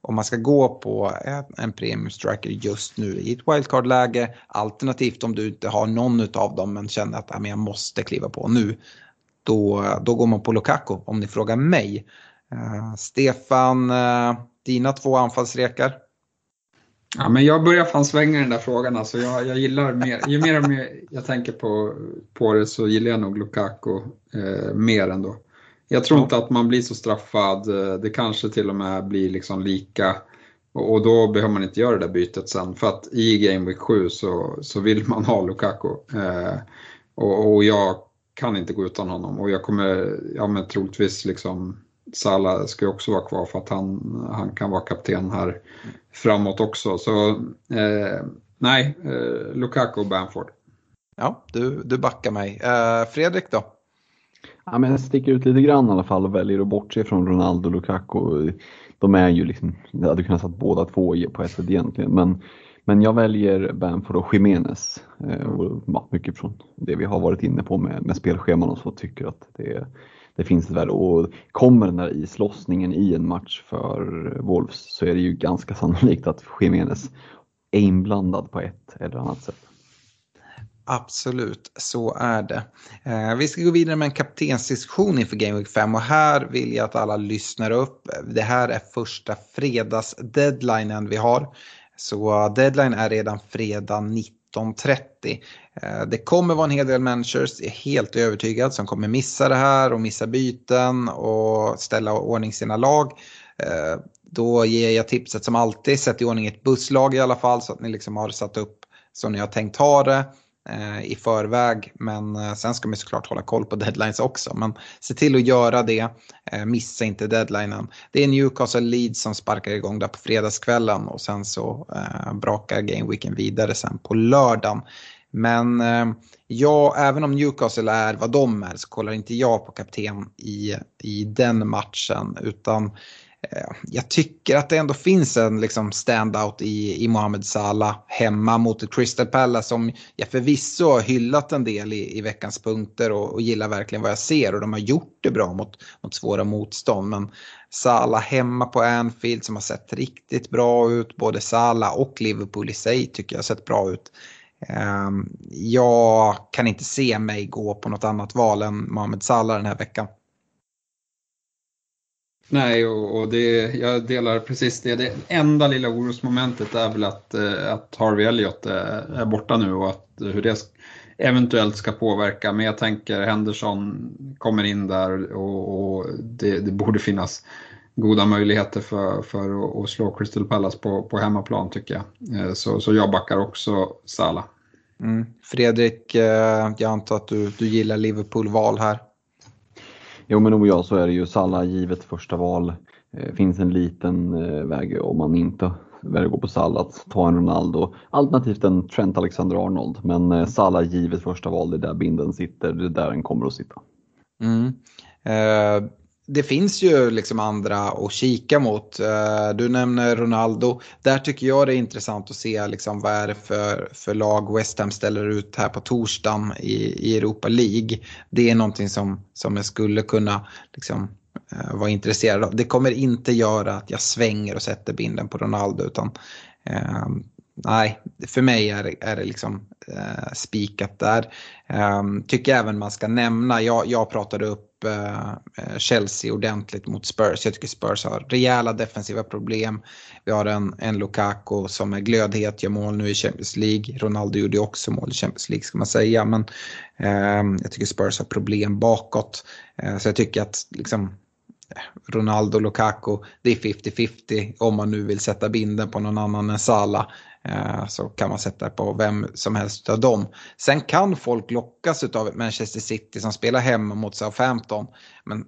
om man ska gå på en premium striker just nu i ett wildcard-läge, alternativt om du inte har någon av dem men känner att jag måste kliva på nu, då, då går man på Lukaku om ni frågar mig. Eh, Stefan, eh, dina två anfallsrekar? Ja, men jag börjar fan svänga den där frågan. Alltså jag, jag gillar mer, ju mer och mer jag tänker på, på det så gillar jag nog Lukaku eh, mer ändå. Jag tror ja. inte att man blir så straffad. Det kanske till och med blir liksom lika. Och, och då behöver man inte göra det där bytet sen. För att i Game Week 7 så, så vill man ha Lukaku. Eh, och, och jag kan inte gå utan honom. Och jag kommer ja, men troligtvis liksom Salah ska också vara kvar för att han, han kan vara kapten här framåt också. Så eh, nej, eh, Lukaku och Bamford. Ja, du, du backar mig. Eh, Fredrik då? Ja, men jag sticker ut lite grann i alla fall och väljer att bortse från Ronaldo och Lukaku. De är ju liksom, jag hade kunnat satt båda två på ett sätt egentligen. Men, men jag väljer Bamford och Jiménez. Eh, och, ja, mycket från det vi har varit inne på med, med spelscheman och så tycker att det är det finns ett värde. Och kommer den där islossningen i en match för Wolves så är det ju ganska [laughs] sannolikt att Jiménez är inblandad på ett eller annat sätt. Absolut, så är det. Eh, vi ska gå vidare med en kaptensdiskussion inför Game Week 5 och här vill jag att alla lyssnar upp. Det här är första fredags-deadlinen vi har. Så deadline är redan fredag 19. 19.30. Eh, det kommer vara en hel del managers, jag är helt övertygad, som kommer missa det här och missa byten och ställa ordning sina lag. Eh, då ger jag tipset som alltid, sätt i ordning ett busslag i alla fall så att ni liksom har satt upp så ni har tänkt ha det Eh, i förväg. Men eh, sen ska man såklart hålla koll på [laughs] deadlines också. Men se till att göra det, eh, missa inte deadlinen. Det är Newcastle Leeds som sparkar igång där på fredagskvällen och sen så brakar gameweeken vidare sen på lördagen. Men ja, även om Newcastle är vad de är så kollar inte jag på kapten i, i den matchen. Utan Eh, Eh, jag tycker att det ändå finns en liksom standout i, i Mohamed Salah hemma mot ett Crystal Palace som jag förvisso har hyllat en del i, i veckans punkter och, och, gillar verkligen vad jag ser och de har gjort det bra mot, mot svåra motstånd. Men Salah hemma på Anfield som har sett riktigt bra ut, både Salah och Liverpool i sig tycker jag har sett bra ut. Ehm, jag kan inte se mig gå på något annat val än Mohamed Salah den här veckan. Nej, och, och det, jag delar precis det. Det enda lilla orosmomentet är väl att, eh, att Harvey Elliot är, är borta nu och att hur det eventuellt ska påverka. Men jag tänker Henderson kommer in där och, och det, det, borde finnas goda möjligheter för, för att, slå Crystal Palace på, på hemmaplan tycker jag. Eh, så, så jag backar också Sala. Mm. Fredrik, eh, jag antar att du, du gillar Liverpool-val här. Jo men nog ja, så är det ju. Salla givet första val. Eh, finns en liten eh, väg om man inte väljer att gå på Salla att ta en Ronaldo. Alternativt en Trent Alexander-Arnold. Men eh, Salla givet första val, det är där binden sitter, det är där den kommer att sitta. Mm. Eh, det finns ju liksom andra att kika mot. Eh, du nämner Ronaldo. Där tycker jag det är intressant att se liksom vad är det för, för lag West Ham ställer ut här på torsdagen i, i Europa League. Det är någonting som, som jag skulle kunna liksom, eh, vara intresserad av. Det kommer inte göra att jag svänger och sätter binden på Ronaldo utan eh, nej, för mig är, det, är det liksom eh, spikat där. Eh, tycker även man ska nämna, jag, jag pratade upp Eh, eh, Chelsea ordentligt mot Spurs. Jag tycker Spurs har rejäla defensiva problem. Vi har en, en Lukaku som är glödhet, gör mål nu i Champions League. Ronaldo gjorde också mål i Champions League ska man säga. Men eh, jag tycker Spurs har problem bakåt. Eh, så jag tycker att liksom, Ronaldo Lukaku, det är 50-50 om man nu vill sätta binden på någon annan än Salah. Eh, så kan man sätta på vem som helst av dem. Sen kan folk lockas av Manchester City som spelar hemma mot Southampton. Men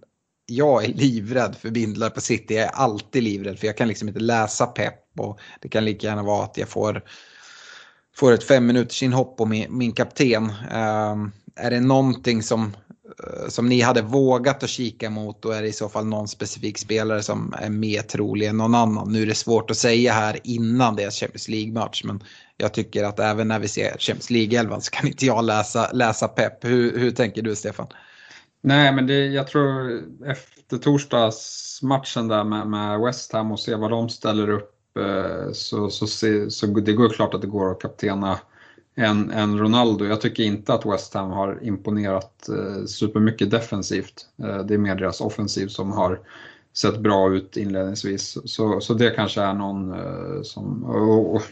jag är livrädd för bindlar på City. Jag är alltid livrädd för jag kan liksom inte läsa pepp och det kan lika gärna vara att jag får, får ett fem minuters inhopp på min, min kapten. Um, är det någonting som Eh, som ni hade vågat att kika mot då är det i så fall någon specifik spelare som är mer trolig än någon annan. Nu är det svårt att säga här innan deras Champions League-match men jag tycker att även när vi ser Champions League-elvan så kan inte jag läsa, läsa pepp. Hur, hur tänker du Stefan? Nej men det, jag tror efter torsdagsmatchen där med, med West Ham och se vad de ställer upp eh, så, så, så, så det går klart att det går att kaptena än, än Ronaldo. Jag tycker inte att West Ham har imponerat eh, supermycket defensivt. Eh, det är mer deras offensiv som har sett bra ut inledningsvis. Så, så det kanske är någon eh, som, och, och,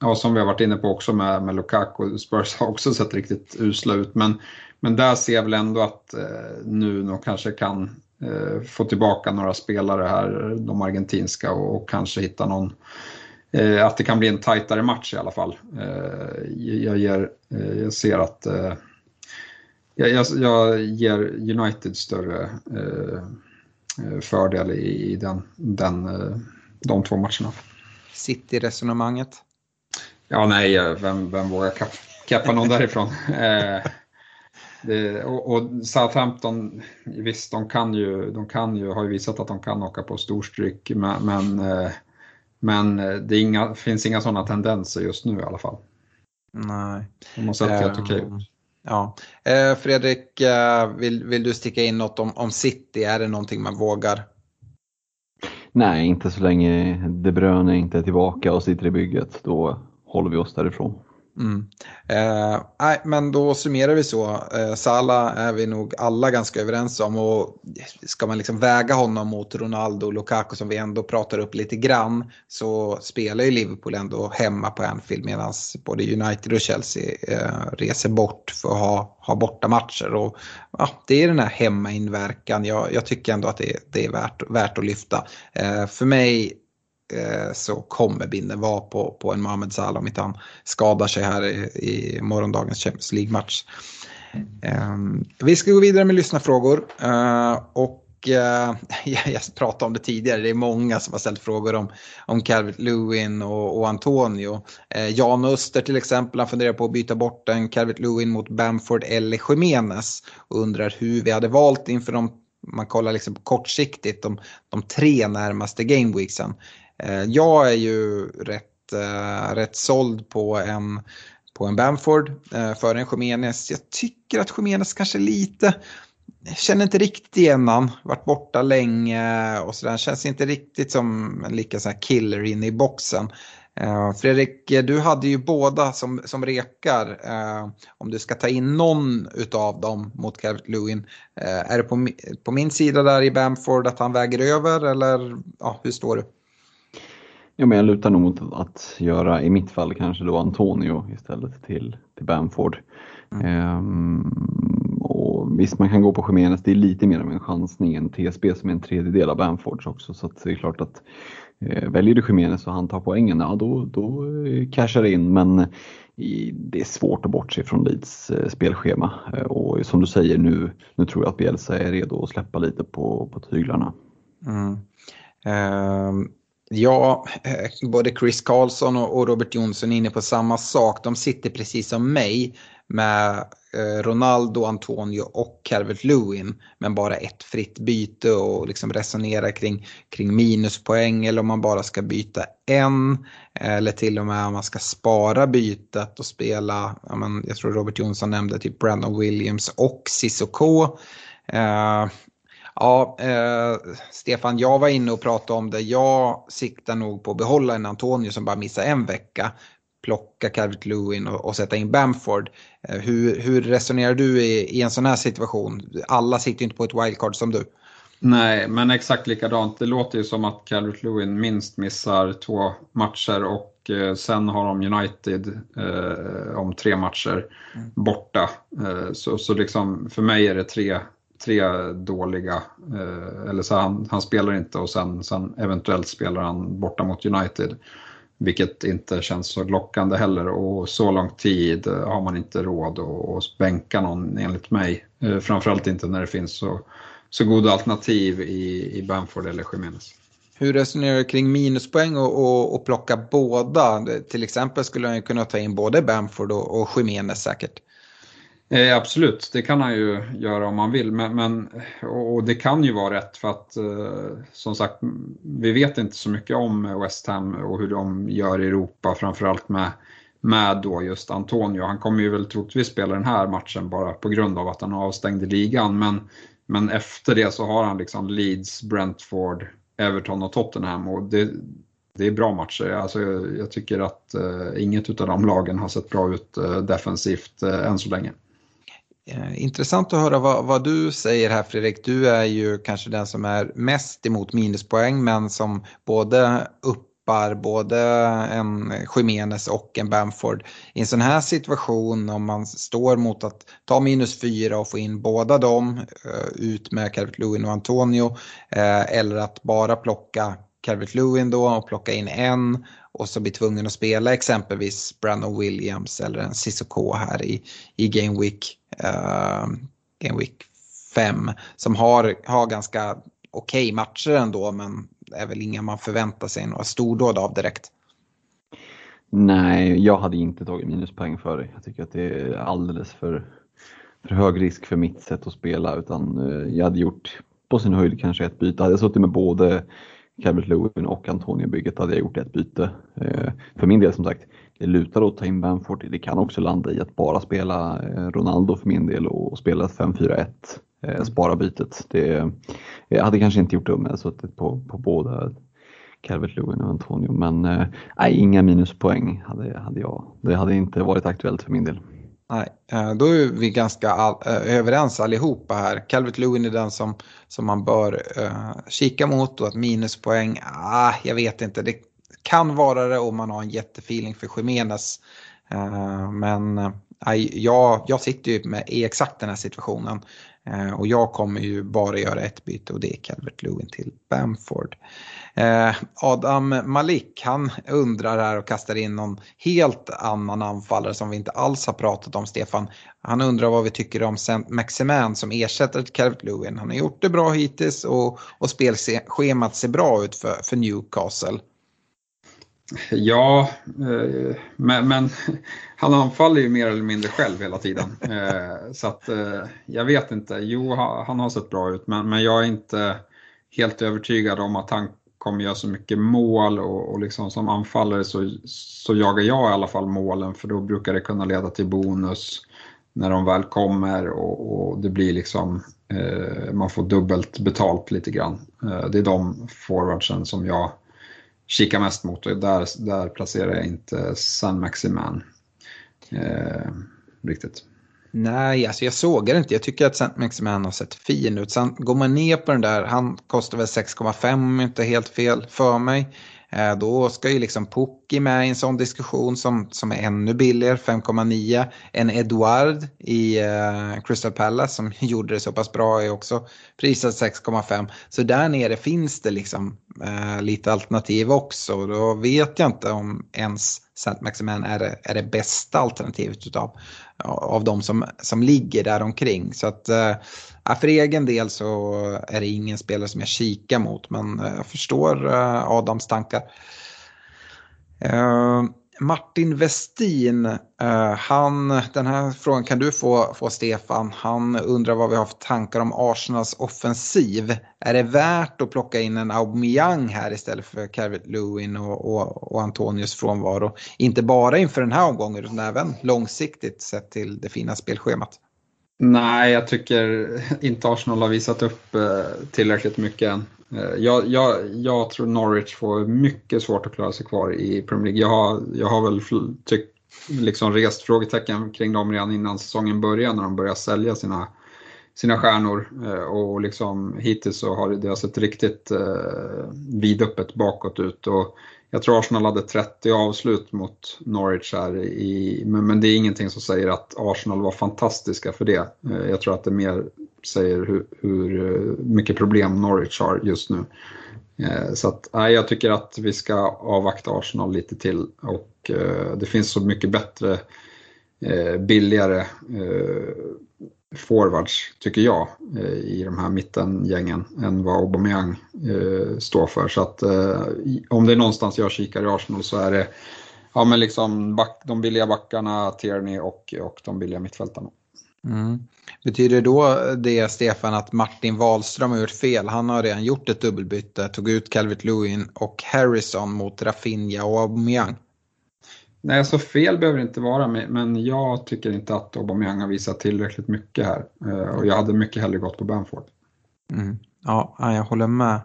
ja, som vi har varit inne på också med, med Lukaku, Spurs har också sett riktigt usla ut. Men, men där ser jag väl ändå att eh, Nuno kanske kan eh, få tillbaka några spelare här, de argentinska, och, och kanske hitta någon eh, att det kan bli en tajtare match i alla fall. Eh, jag, ger, eh, jag ser att eh, jag, jag, ger United större eh, fördel i, den, den, eh, de två matcherna. City-resonemanget? Ja, nej, vem, vem vågar kappa någon därifrån? [laughs] Det, och, och, Southampton, visst de kan ju, de kan ju, har ju visat att de kan åka på storstryk men, men men eh, det inga, finns inga sådana tendenser just nu i alla fall. Nej. De har sett helt okej ut. Ja. Eh, Fredrik, eh, vill, vill du sticka in något om, om City? Är det någonting man vågar? Nej, inte så länge De Bruyne inte är tillbaka och sitter i bygget. Då håller vi oss därifrån. Mm. Eh, nej, men då summerar vi så. Eh, Sala är vi nog alla ganska överens om och ska man liksom väga honom mot Ronaldo och Lukaku som vi ändå pratar upp lite grann så spelar ju Liverpool ändå hemma på Anfield medan både United och Chelsea eh, reser bort för att ha, ha bortamatcher. Och, ja, det är den här hemmainverkan. Jag, jag tycker ändå att det, det är värt, värt att lyfta. Eh, för mig Eh, så kommer binden vara på, på en Mohamed Salah om inte han skadar sig här i, i morgondagens Champions League-match. Ehm, vi ska gå vidare med lyssnarfrågor uh, och eh, [laughs] jag pratade om det tidigare, det är många som har ställt frågor om, om Calvert Lewin och, och Antonio. Jan Öster till exempel, han funderar på att byta bort en Calvert Lewin mot Bamford eller Jiménez och undrar hur vi hade valt inför de, man kollar liksom kortsiktigt, de, de tre närmaste gameweeksen. Eh, jag är ju rätt, eh, rätt såld på en på en Bamford eh, före en Khemenes. Jag tycker att Khemenes kanske lite känner inte riktigt igen han, varit borta länge och sådär. Känns inte riktigt som en lika sån killer inne i boxen. Eh, Fredrik, du hade ju båda som, som rekar. Om du ska ta in någon utav dem mot Calvert Lewin. Är det på, på min sida där i Bamford att han väger över eller ja, hur står du? Ja, men jag lutar nog mot att göra, i mitt fall kanske då Antonio istället till, till Bamford. Mm. Ehm, och visst, man kan gå på Jiménez, det är lite mer av en chansning än TSB som är en tredjedel av Bamfords också. Så det är klart att eh, väljer du Jiménez och han tar poängen, ja då, då eh, cashar det in. Men i, det är svårt att bortse från Leeds eh, spelschema. Eh, och som du säger nu, nu tror jag att Bielsa är redo att släppa lite på, på tyglarna. Mm. Um Ja, eh, både Chris Carlson och Robert Jonsson är inne på samma sak. De sitter precis som mig med eh, Ronaldo, Antonio och Calvert Lewin. Men bara ett fritt byte och liksom resonera kring, kring minuspoäng eller om man bara ska byta en. Eh, eller till och med om man ska spara bytet och spela, jag tror Robert Jonsson nämnde typ Brandon Williams och Cissoko. Uh, Ja, eh, Stefan, jag var inne och pratade om det. Jag siktar nog på att behålla en Antonio som bara missar en vecka. Plocka Calvert Lewin och, och, sätta in Bamford. Eh, hur, hur, resonerar du i, i, en sån här situation? Alla sitter ju inte på ett wildcard som du. Nej, men exakt likadant. Det låter ju som att Calvert Lewin minst missar två matcher och eh, sen har de United eh, om tre matcher mm. borta. Eh, så, så liksom, för mig är det tre tre dåliga, eh, eller så han, han spelar inte och sen, sen eventuellt spelar han borta mot United. Vilket inte känns så lockande heller och så lång tid har man inte råd att bänka någon enligt mig. Eh, framförallt inte när det finns så, så goda alternativ i, i Bamford eller Jiménez. Hur resonerar du kring minuspoäng och, och, och plocka båda? Till exempel skulle han kunna ta in både Bamford och, och Jiménez säkert. Eh, absolut, det kan han ju göra om han vill. Men, men, och det kan ju vara rätt för att eh, som sagt, vi vet inte så mycket om West Ham och hur de gör i Europa, framförallt med, med då just Antonio. Han kommer ju väl troligtvis spela den här matchen bara på grund av att han är avstängd i ligan. Men, men efter det så har han liksom Leeds, Brentford, Everton och Tottenham. Och det, det är bra matcher. Alltså, jag, jag tycker att eh, inget av de lagen har sett bra ut eh, defensivt eh, än så länge. Eh, intressant att höra vad, vad, du säger här Fredrik. Du är ju kanske den som är mest emot minuspoäng men som både uppar både en Jiménez och en Bamford. I en sån här situation om man står mot att ta minus fyra och få in båda dem eh, ut med Calvert Lewin och Antonio eh, eller att bara plocka Calvert Lewin då och plocka in en och så blir tvungen att spela exempelvis Brandon Williams eller en Cissoko här i, i Game Week, uh, Game Week 5 som har, har ganska okej okay matcher ändå men är väl inga man förväntar sig några stordåd av direkt. Nej, jag hade inte tagit minuspoäng för det. Jag tycker att det är alldeles för, för hög risk för mitt sätt att spela utan eh, jag hade gjort på sin höjd kanske ett byte. Hade jag suttit med både Calvert Lewin och Antonio-bygget hade jag gjort ett byte. Eh, för min del som sagt, det lutar åt att ta in Bamford. Det kan också landa i att bara spela eh, Ronaldo för min del och spela 5-4-1. Eh, spara bytet. Det, jag hade kanske inte gjort det om jag suttit på, på båda Calvert Lewin och Antonio. Men nej, inga minuspoäng hade, hade jag. Det hade inte varit aktuellt för min del. Nej, eh, då är vi ganska all, eh, överens allihopa här. Calvert Lewin är den som, som man bör uh, kika mot och att minuspoäng, ah, jag vet inte. Det kan vara det om man har en jättefeeling för Jiménez. Eh, men eh, jag, jag sitter ju med, i exakt den här situationen. Eh, och jag kommer ju bara göra ett byte och det är Calvert Lewin till Bamford. Adam Malik, han undrar här och kastar in någon helt annan anfallare som vi inte alls har pratat om, Stefan. Han undrar vad vi tycker om Maximan som ersätter Calvert Lewin. Han har gjort det bra hittills och, och spelschemat ser bra ut för, för Newcastle. Ja, eh, men, men, [laughs] han anfaller ju mer eller mindre själv hela tiden. [laughs] Eh, så att eh, jag vet inte. Jo, han har sett bra ut, men, men jag är inte helt övertygad om att han kommer göra så mycket mål och, och liksom som anfallare så, så jagar jag i alla fall målen för då brukar det kunna leda till bonus när de väl kommer och, och det blir liksom man får dubbelt betalt lite grann. Det är de forwardsen som jag kikar mest mot och där, där placerar jag inte San Maximan eh, riktigt. Nej, alltså jag sågar inte. Jag tycker att St. Maximan har sett fin ut. Sen går man ner på den där, han kostar väl 6,5 om inte helt fel för mig. Eh, då ska ju liksom Pukki med i en sån diskussion som, som är ännu billigare, 5,9. En Eduard i eh, Crystal Palace som [laughs] gjorde det så pass bra är också prisad 6,5. Så där nere finns det liksom eh, lite alternativ också. Då vet jag inte om ens Saint Maximin är det, är det bästa alternativet utav, av de som, som ligger där omkring. Så att eh, för egen del så är det ingen spelare som jag kikar mot men eh, jag förstår eh, Adams tankar. Eh, Martin Westin, han, den här frågan kan du få, få Stefan. Han undrar vad vi har för tankar om Arsenals offensiv. Är det värt att plocka in en Aubameyang här istället för Calvert Lewin och, och, och Antonius frånvaro? Inte bara inför den här omgången utan även långsiktigt sett till det fina spelschemat. Nej, jag tycker inte Arsenal har visat upp eh, tillräckligt mycket än. Eh, jag, jag, jag tror Norwich får mycket svårt att klara sig kvar i Premier League. Jag har, jag har väl tyck, liksom rest frågetecken kring dem redan innan säsongen började när de började sälja sina, sina stjärnor. Eh, och liksom, hittills så har det sett riktigt vidöppet bakåt ut. Och jag tror Arsenal hade 30 avslut mot Norwich här, i, men, men det är ingenting som säger att Arsenal var fantastiska för det. Eh, jag tror att det mer säger hur, hur mycket problem Norwich har just nu. Eh, så att, nej, jag tycker att vi ska avvakta Arsenal lite till och det finns så mycket bättre, billigare forwards, tycker jag, eh, i de här mittengängen än vad Aubameyang eh, står för. Så att eh, om det är någonstans jag kikar i Arsenal så är det ja, men liksom back, de billiga backarna, Tierney och, och de billiga mittfältarna. Mm. Betyder då det, Stefan, att Martin Wahlström har gjort fel? Han har redan gjort ett dubbelbyte, tog ut Calvert Lewin och Harrison mot Rafinha och Aubameyang. Nej, så fel behöver det inte vara, men jag tycker inte att Aubameyang har visat tillräckligt mycket här. Eh, och jag hade mycket hellre gått på Bamford. Mm. Ja, jag håller med.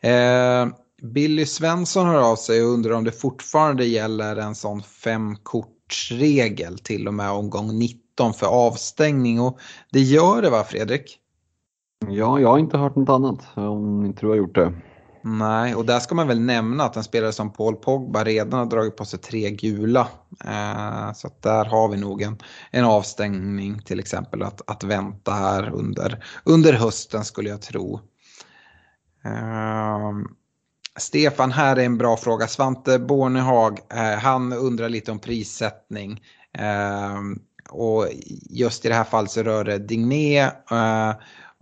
Eh, Billy Svensson hör av sig och undrar om det fortfarande gäller en sån femkortsregel till och med omgång 90 19 för avstängning och det gör det va Fredrik? Ja, jag har inte hört något annat om inte du har gjort det. Nej, och där ska man väl nämna att en spelare som Paul Pogba redan har dragit på sig tre gula. Eh, så att där har vi nog en, en avstängning till exempel att, att vänta här under, under hösten skulle jag tro. Eh, Stefan, här är en bra fråga. Svante Bornehag, eh, han undrar lite om prissättning. Eh, och just i det här fallet så rör det Digné eh,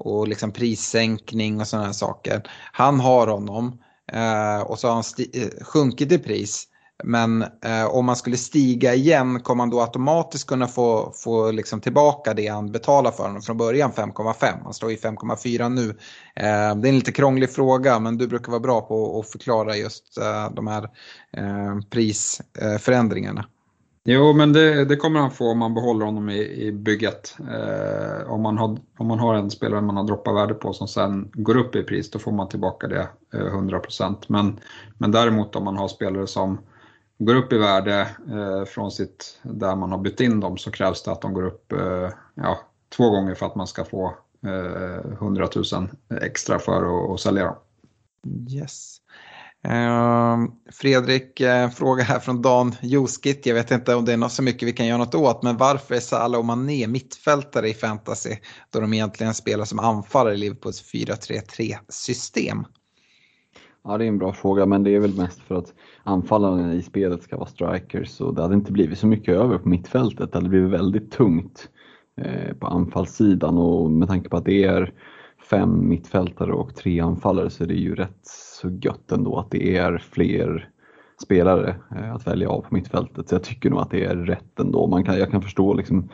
och liksom prissänkning och sådana saker. Han har honom eh, och så har han eh, sjunkit i pris. Men eh, om man skulle stiga igen kommer man då automatiskt kunna få, få liksom tillbaka det han betalar för honom från början 5,5. Han står i 5,4 nu. Eh, det är en lite krånglig fråga men du brukar vara bra på att förklara just eh, de här eh, prisförändringarna. Jo, men det, det, kommer han få om man behåller honom i, i bygget. Eh, om, man har, om man har en spelare man har droppat värde på som sen går upp i pris, då får man tillbaka det eh, 100%. Men, men däremot om man har spelare som går upp i värde eh, från sitt, där man har bytt in dem, så krävs det att de går upp eh, ja, två gånger för att man ska få eh, 100 000 extra för att, att sälja dem. Yes. Ehm, Fredrik, eh, fråga här från Dan Joskit. Jag vet inte om det är något så mycket vi kan göra något åt, men varför är Salah och Mané mittfältare i fantasy då de egentligen spelar som anfallare i Liverpools 4-3-3 system? Ja, det är en bra fråga, men det är väl mest för att anfallarna i spelet ska vara strikers och det hade inte blivit så mycket över på mittfältet. Det hade blivit väldigt tungt eh, på anfallssidan och med tanke på att det är fem mittfältare och tre anfallare så är det ju rätt så gött ändå att det är fler spelare eh, att välja av på mittfältet. Så jag tycker nog att det är rätt ändå. Man kan, jag kan förstå liksom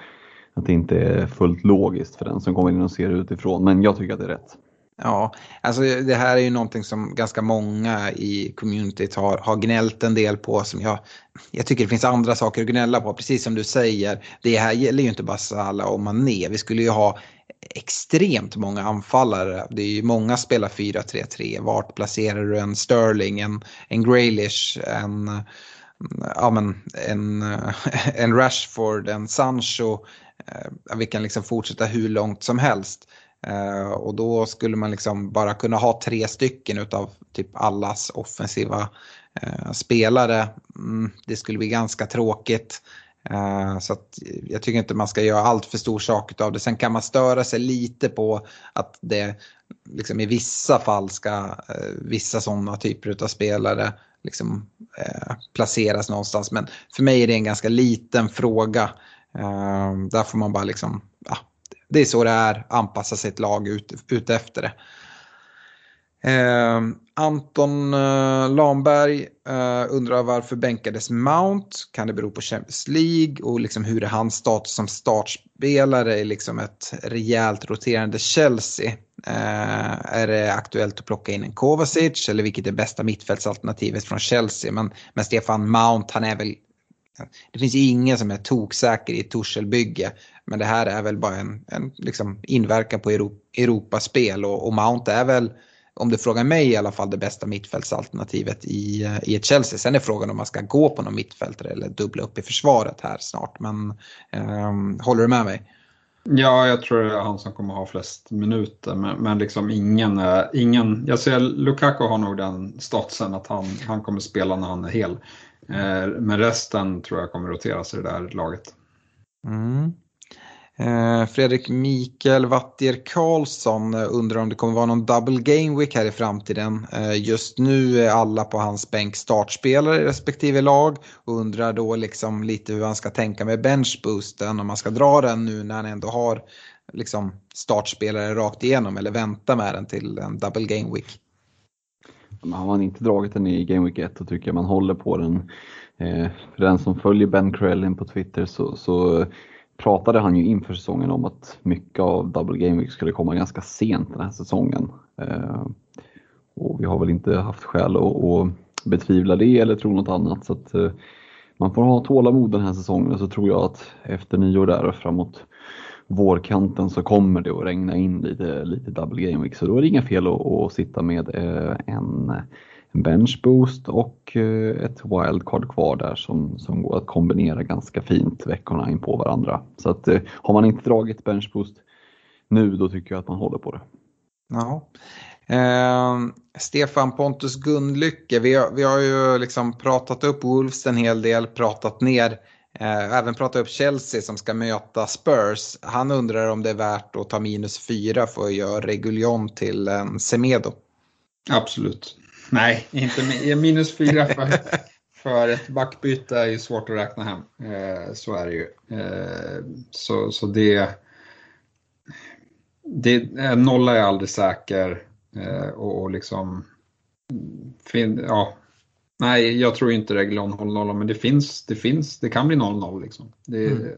att det inte är fullt logiskt för den som kommer in och ser utifrån, men jag tycker att det är rätt. Ja, alltså det här är ju någonting som ganska många i communityt har, har gnällt en del på som jag, jag tycker det finns andra saker att gnälla på. Precis som du säger, det här gäller ju inte bara Salah och Mané. Vi skulle ju ha extremt många anfallare. Det är ju många spelar 4-3-3. Vart placerar du en Sterling, en, en Graylish, en, ja, men, en, [laughs] en Rashford, en Sancho. Eh, vi kan liksom fortsätta hur långt som helst. Eh, och då skulle man liksom bara kunna ha tre stycken utav typ allas offensiva eh, spelare. Mm, det skulle bli ganska tråkigt. Eh, så att jag tycker inte man ska göra allt för stor sak av det. Sen kan man störa sig lite på att det liksom i vissa fall ska eh, vissa sådana typer av spelare liksom, eh, placeras någonstans. Men för mig är det en ganska liten fråga. där får man bara liksom det är så det är, anpassa sitt lag ut, ut efter det. Anton eh, Lamberg eh, undrar varför bänkades Mount? Kan det bero på Champions League och liksom hur är hans status som startspelare i liksom ett rejält roterande Chelsea? Eh, är det aktuellt att plocka in en Kovacic eller vilket är bästa mittfältsalternativet från Chelsea? Men, men Stefan Mount, han är väl det finns ingen som är toksäker i ett Torselbygge. Men det här är väl bara en, en liksom inverkan på Europaspel och, och Mount är väl, om du frågar mig i alla fall, det bästa mittfältsalternativet i, i ett Chelsea. Sen är frågan om man ska gå på någon mittfältare eller dubbla upp i försvaret här snart. Men um, håller du med mig? Ja, jag tror det är han som kommer ha flest minuter, men, men liksom ingen, ingen, jag ser Lukaku har nog den statsen att han, han kommer spela när han är hel. Eh, men resten tror jag kommer roteras i det där laget. Mm. Eh, Fredrik Mikael Wattier Karlsson eh, undrar om det kommer vara någon double game week här i framtiden. Eh, just nu är alla på hans bänk startspelare i respektive lag och undrar då liksom lite hur han ska tänka med benchboosten om man ska dra den nu när han ändå har liksom startspelare rakt igenom eller vänta med den till en double game week. Har man inte dragit den i Game Week 1 så tycker jag man håller på den. För den som följer Ben Crellin på Twitter så, så pratade han ju inför säsongen om att mycket av Double Game Week skulle komma ganska sent den här säsongen. Eh, och vi har väl inte haft skäl att, att betvivla det eller tro något annat. Så att, eh, man får ha tålamod den här säsongen och så tror jag att efter nyår där och framåt vårkanten så kommer det att regna in lite, lite double game week. Så då är det inga fel att, att sitta med eh, en, en bench boost och eh, ett wildcard kvar där som, som går att kombinera ganska fint veckorna in på varandra. Så att eh, har man inte dragit bench boost nu då tycker jag att man håller på det. Ja. Eh, Stefan Pontus Gundlycke, vi har, vi har ju liksom pratat upp Wolves en hel del, pratat ner Eh, även prata upp Chelsea som ska möta Spurs. Han undrar om det är värt att ta minus fyra för att göra Reguljon till en Semedo. Absolut. Nej, inte minus fyra för, för ett backbyte är ju svårt att räkna hem. Eh, så är det ju. Eh, så, så det, det, nolla är aldrig säker och, och liksom fin, ja, Nej, jag tror inte Reglon håller nolla, men det finns, det finns, det kan bli 0-0 liksom. Det, mm.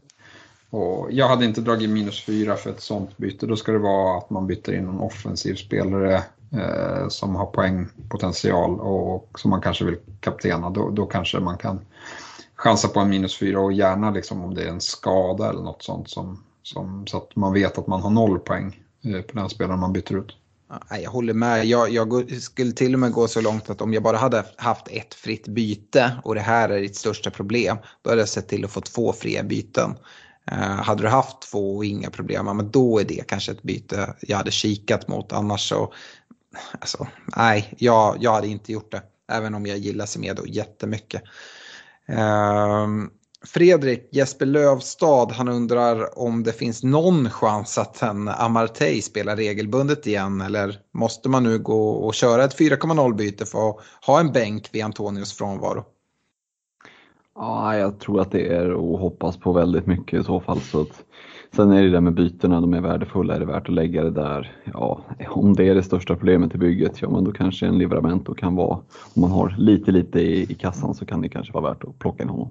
och jag hade inte dragit minus 4 för ett sånt byte. Då ska det vara att man byter in en offensiv spelare eh, Eh, som har poängpotential och som man kanske vill kaptena. Då, då kanske man kan chansa på en minus fyra och gärna liksom om det är en skada eller något sånt som, som, så att man vet att man har noll poäng eh, på den spelaren man byter ut. Jag håller med. Jag, jag, skulle till och med gå så långt att om jag bara hade haft ett fritt byte och det här är ditt största problem, då hade jag sett till att få två fria byten. Eh, hade du haft två och inga problem, men då är det kanske ett byte jag hade kikat mot. Annars så, alltså, nej, jag, jag hade inte gjort det. även om jag gillar Semedo jättemycket. Um, Fredrik Jesper Lövstad, han undrar om det finns någon chans att en Amartey spelar regelbundet igen eller måste man nu gå och köra ett 4,0 byte för att ha en bänk vid Antonios frånvaro? Ja, jag tror att det är att hoppas på väldigt mycket i så fall. Så att, sen är det där med bytena, de är värdefulla. Är det värt att lägga det där? Ja, om det är det största problemet i bygget, ja men då kanske en Livramento kan vara, om man har lite lite i, i kassan så kan det kanske vara värt att plocka in honom.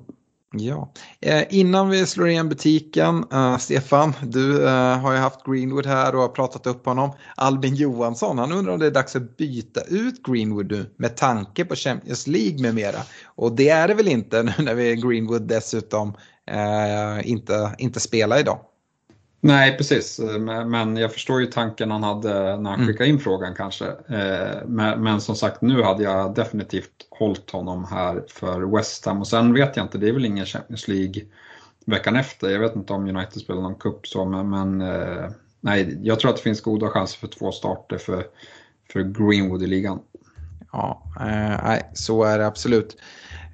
Ja, eh, innan vi slår igen butiken, eh, Stefan, du eh, har ju haft Greenwood här och har pratat upp honom. Albin Johansson, han undrar om det är dags att byta ut Greenwood nu med tanke på Champions League med mera. Och det är det väl inte nu när vi Greenwood dessutom eh, inte, inte spelar idag. Nej, precis. Men jag förstår ju tanken han hade när han mm. skickade in frågan kanske. Men som sagt, nu hade jag definitivt hållit honom här för West Ham. Och sen vet jag inte, det är väl ingen Champions League veckan efter. Jag vet inte om United spelar någon cup så, men, men nej, jag tror att det finns goda chanser för två starter för, för Greenwood i ligan. Ja, eh, så är det absolut.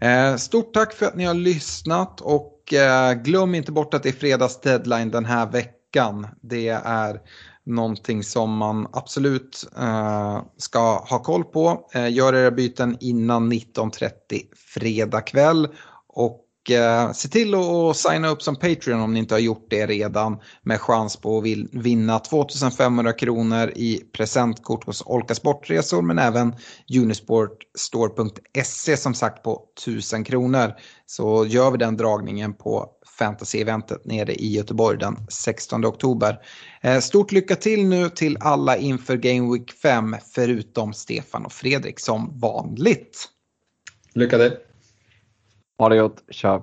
Eh, stort tack för att ni har lyssnat och och eh, glöm inte bort att det är fredags deadline den här veckan. Det är någonting som man absolut eh, ska ha koll på. Eh, gör era byten innan 19.30 fredag kväll. Och se till att signa upp som Patreon om ni inte har gjort det redan med chans på att vinna 2500 kronor i presentkort hos Olka Sportresor men även Unisportstore.se som sagt på 1000 kronor. Så gör vi den dragningen på fantasy-eventet nere i Göteborg den 16 oktober. Eh, stort lycka till nu till alla inför Game Week 5 förutom Stefan och Fredrik som vanligt. Lycka till! Ha det gott, tja!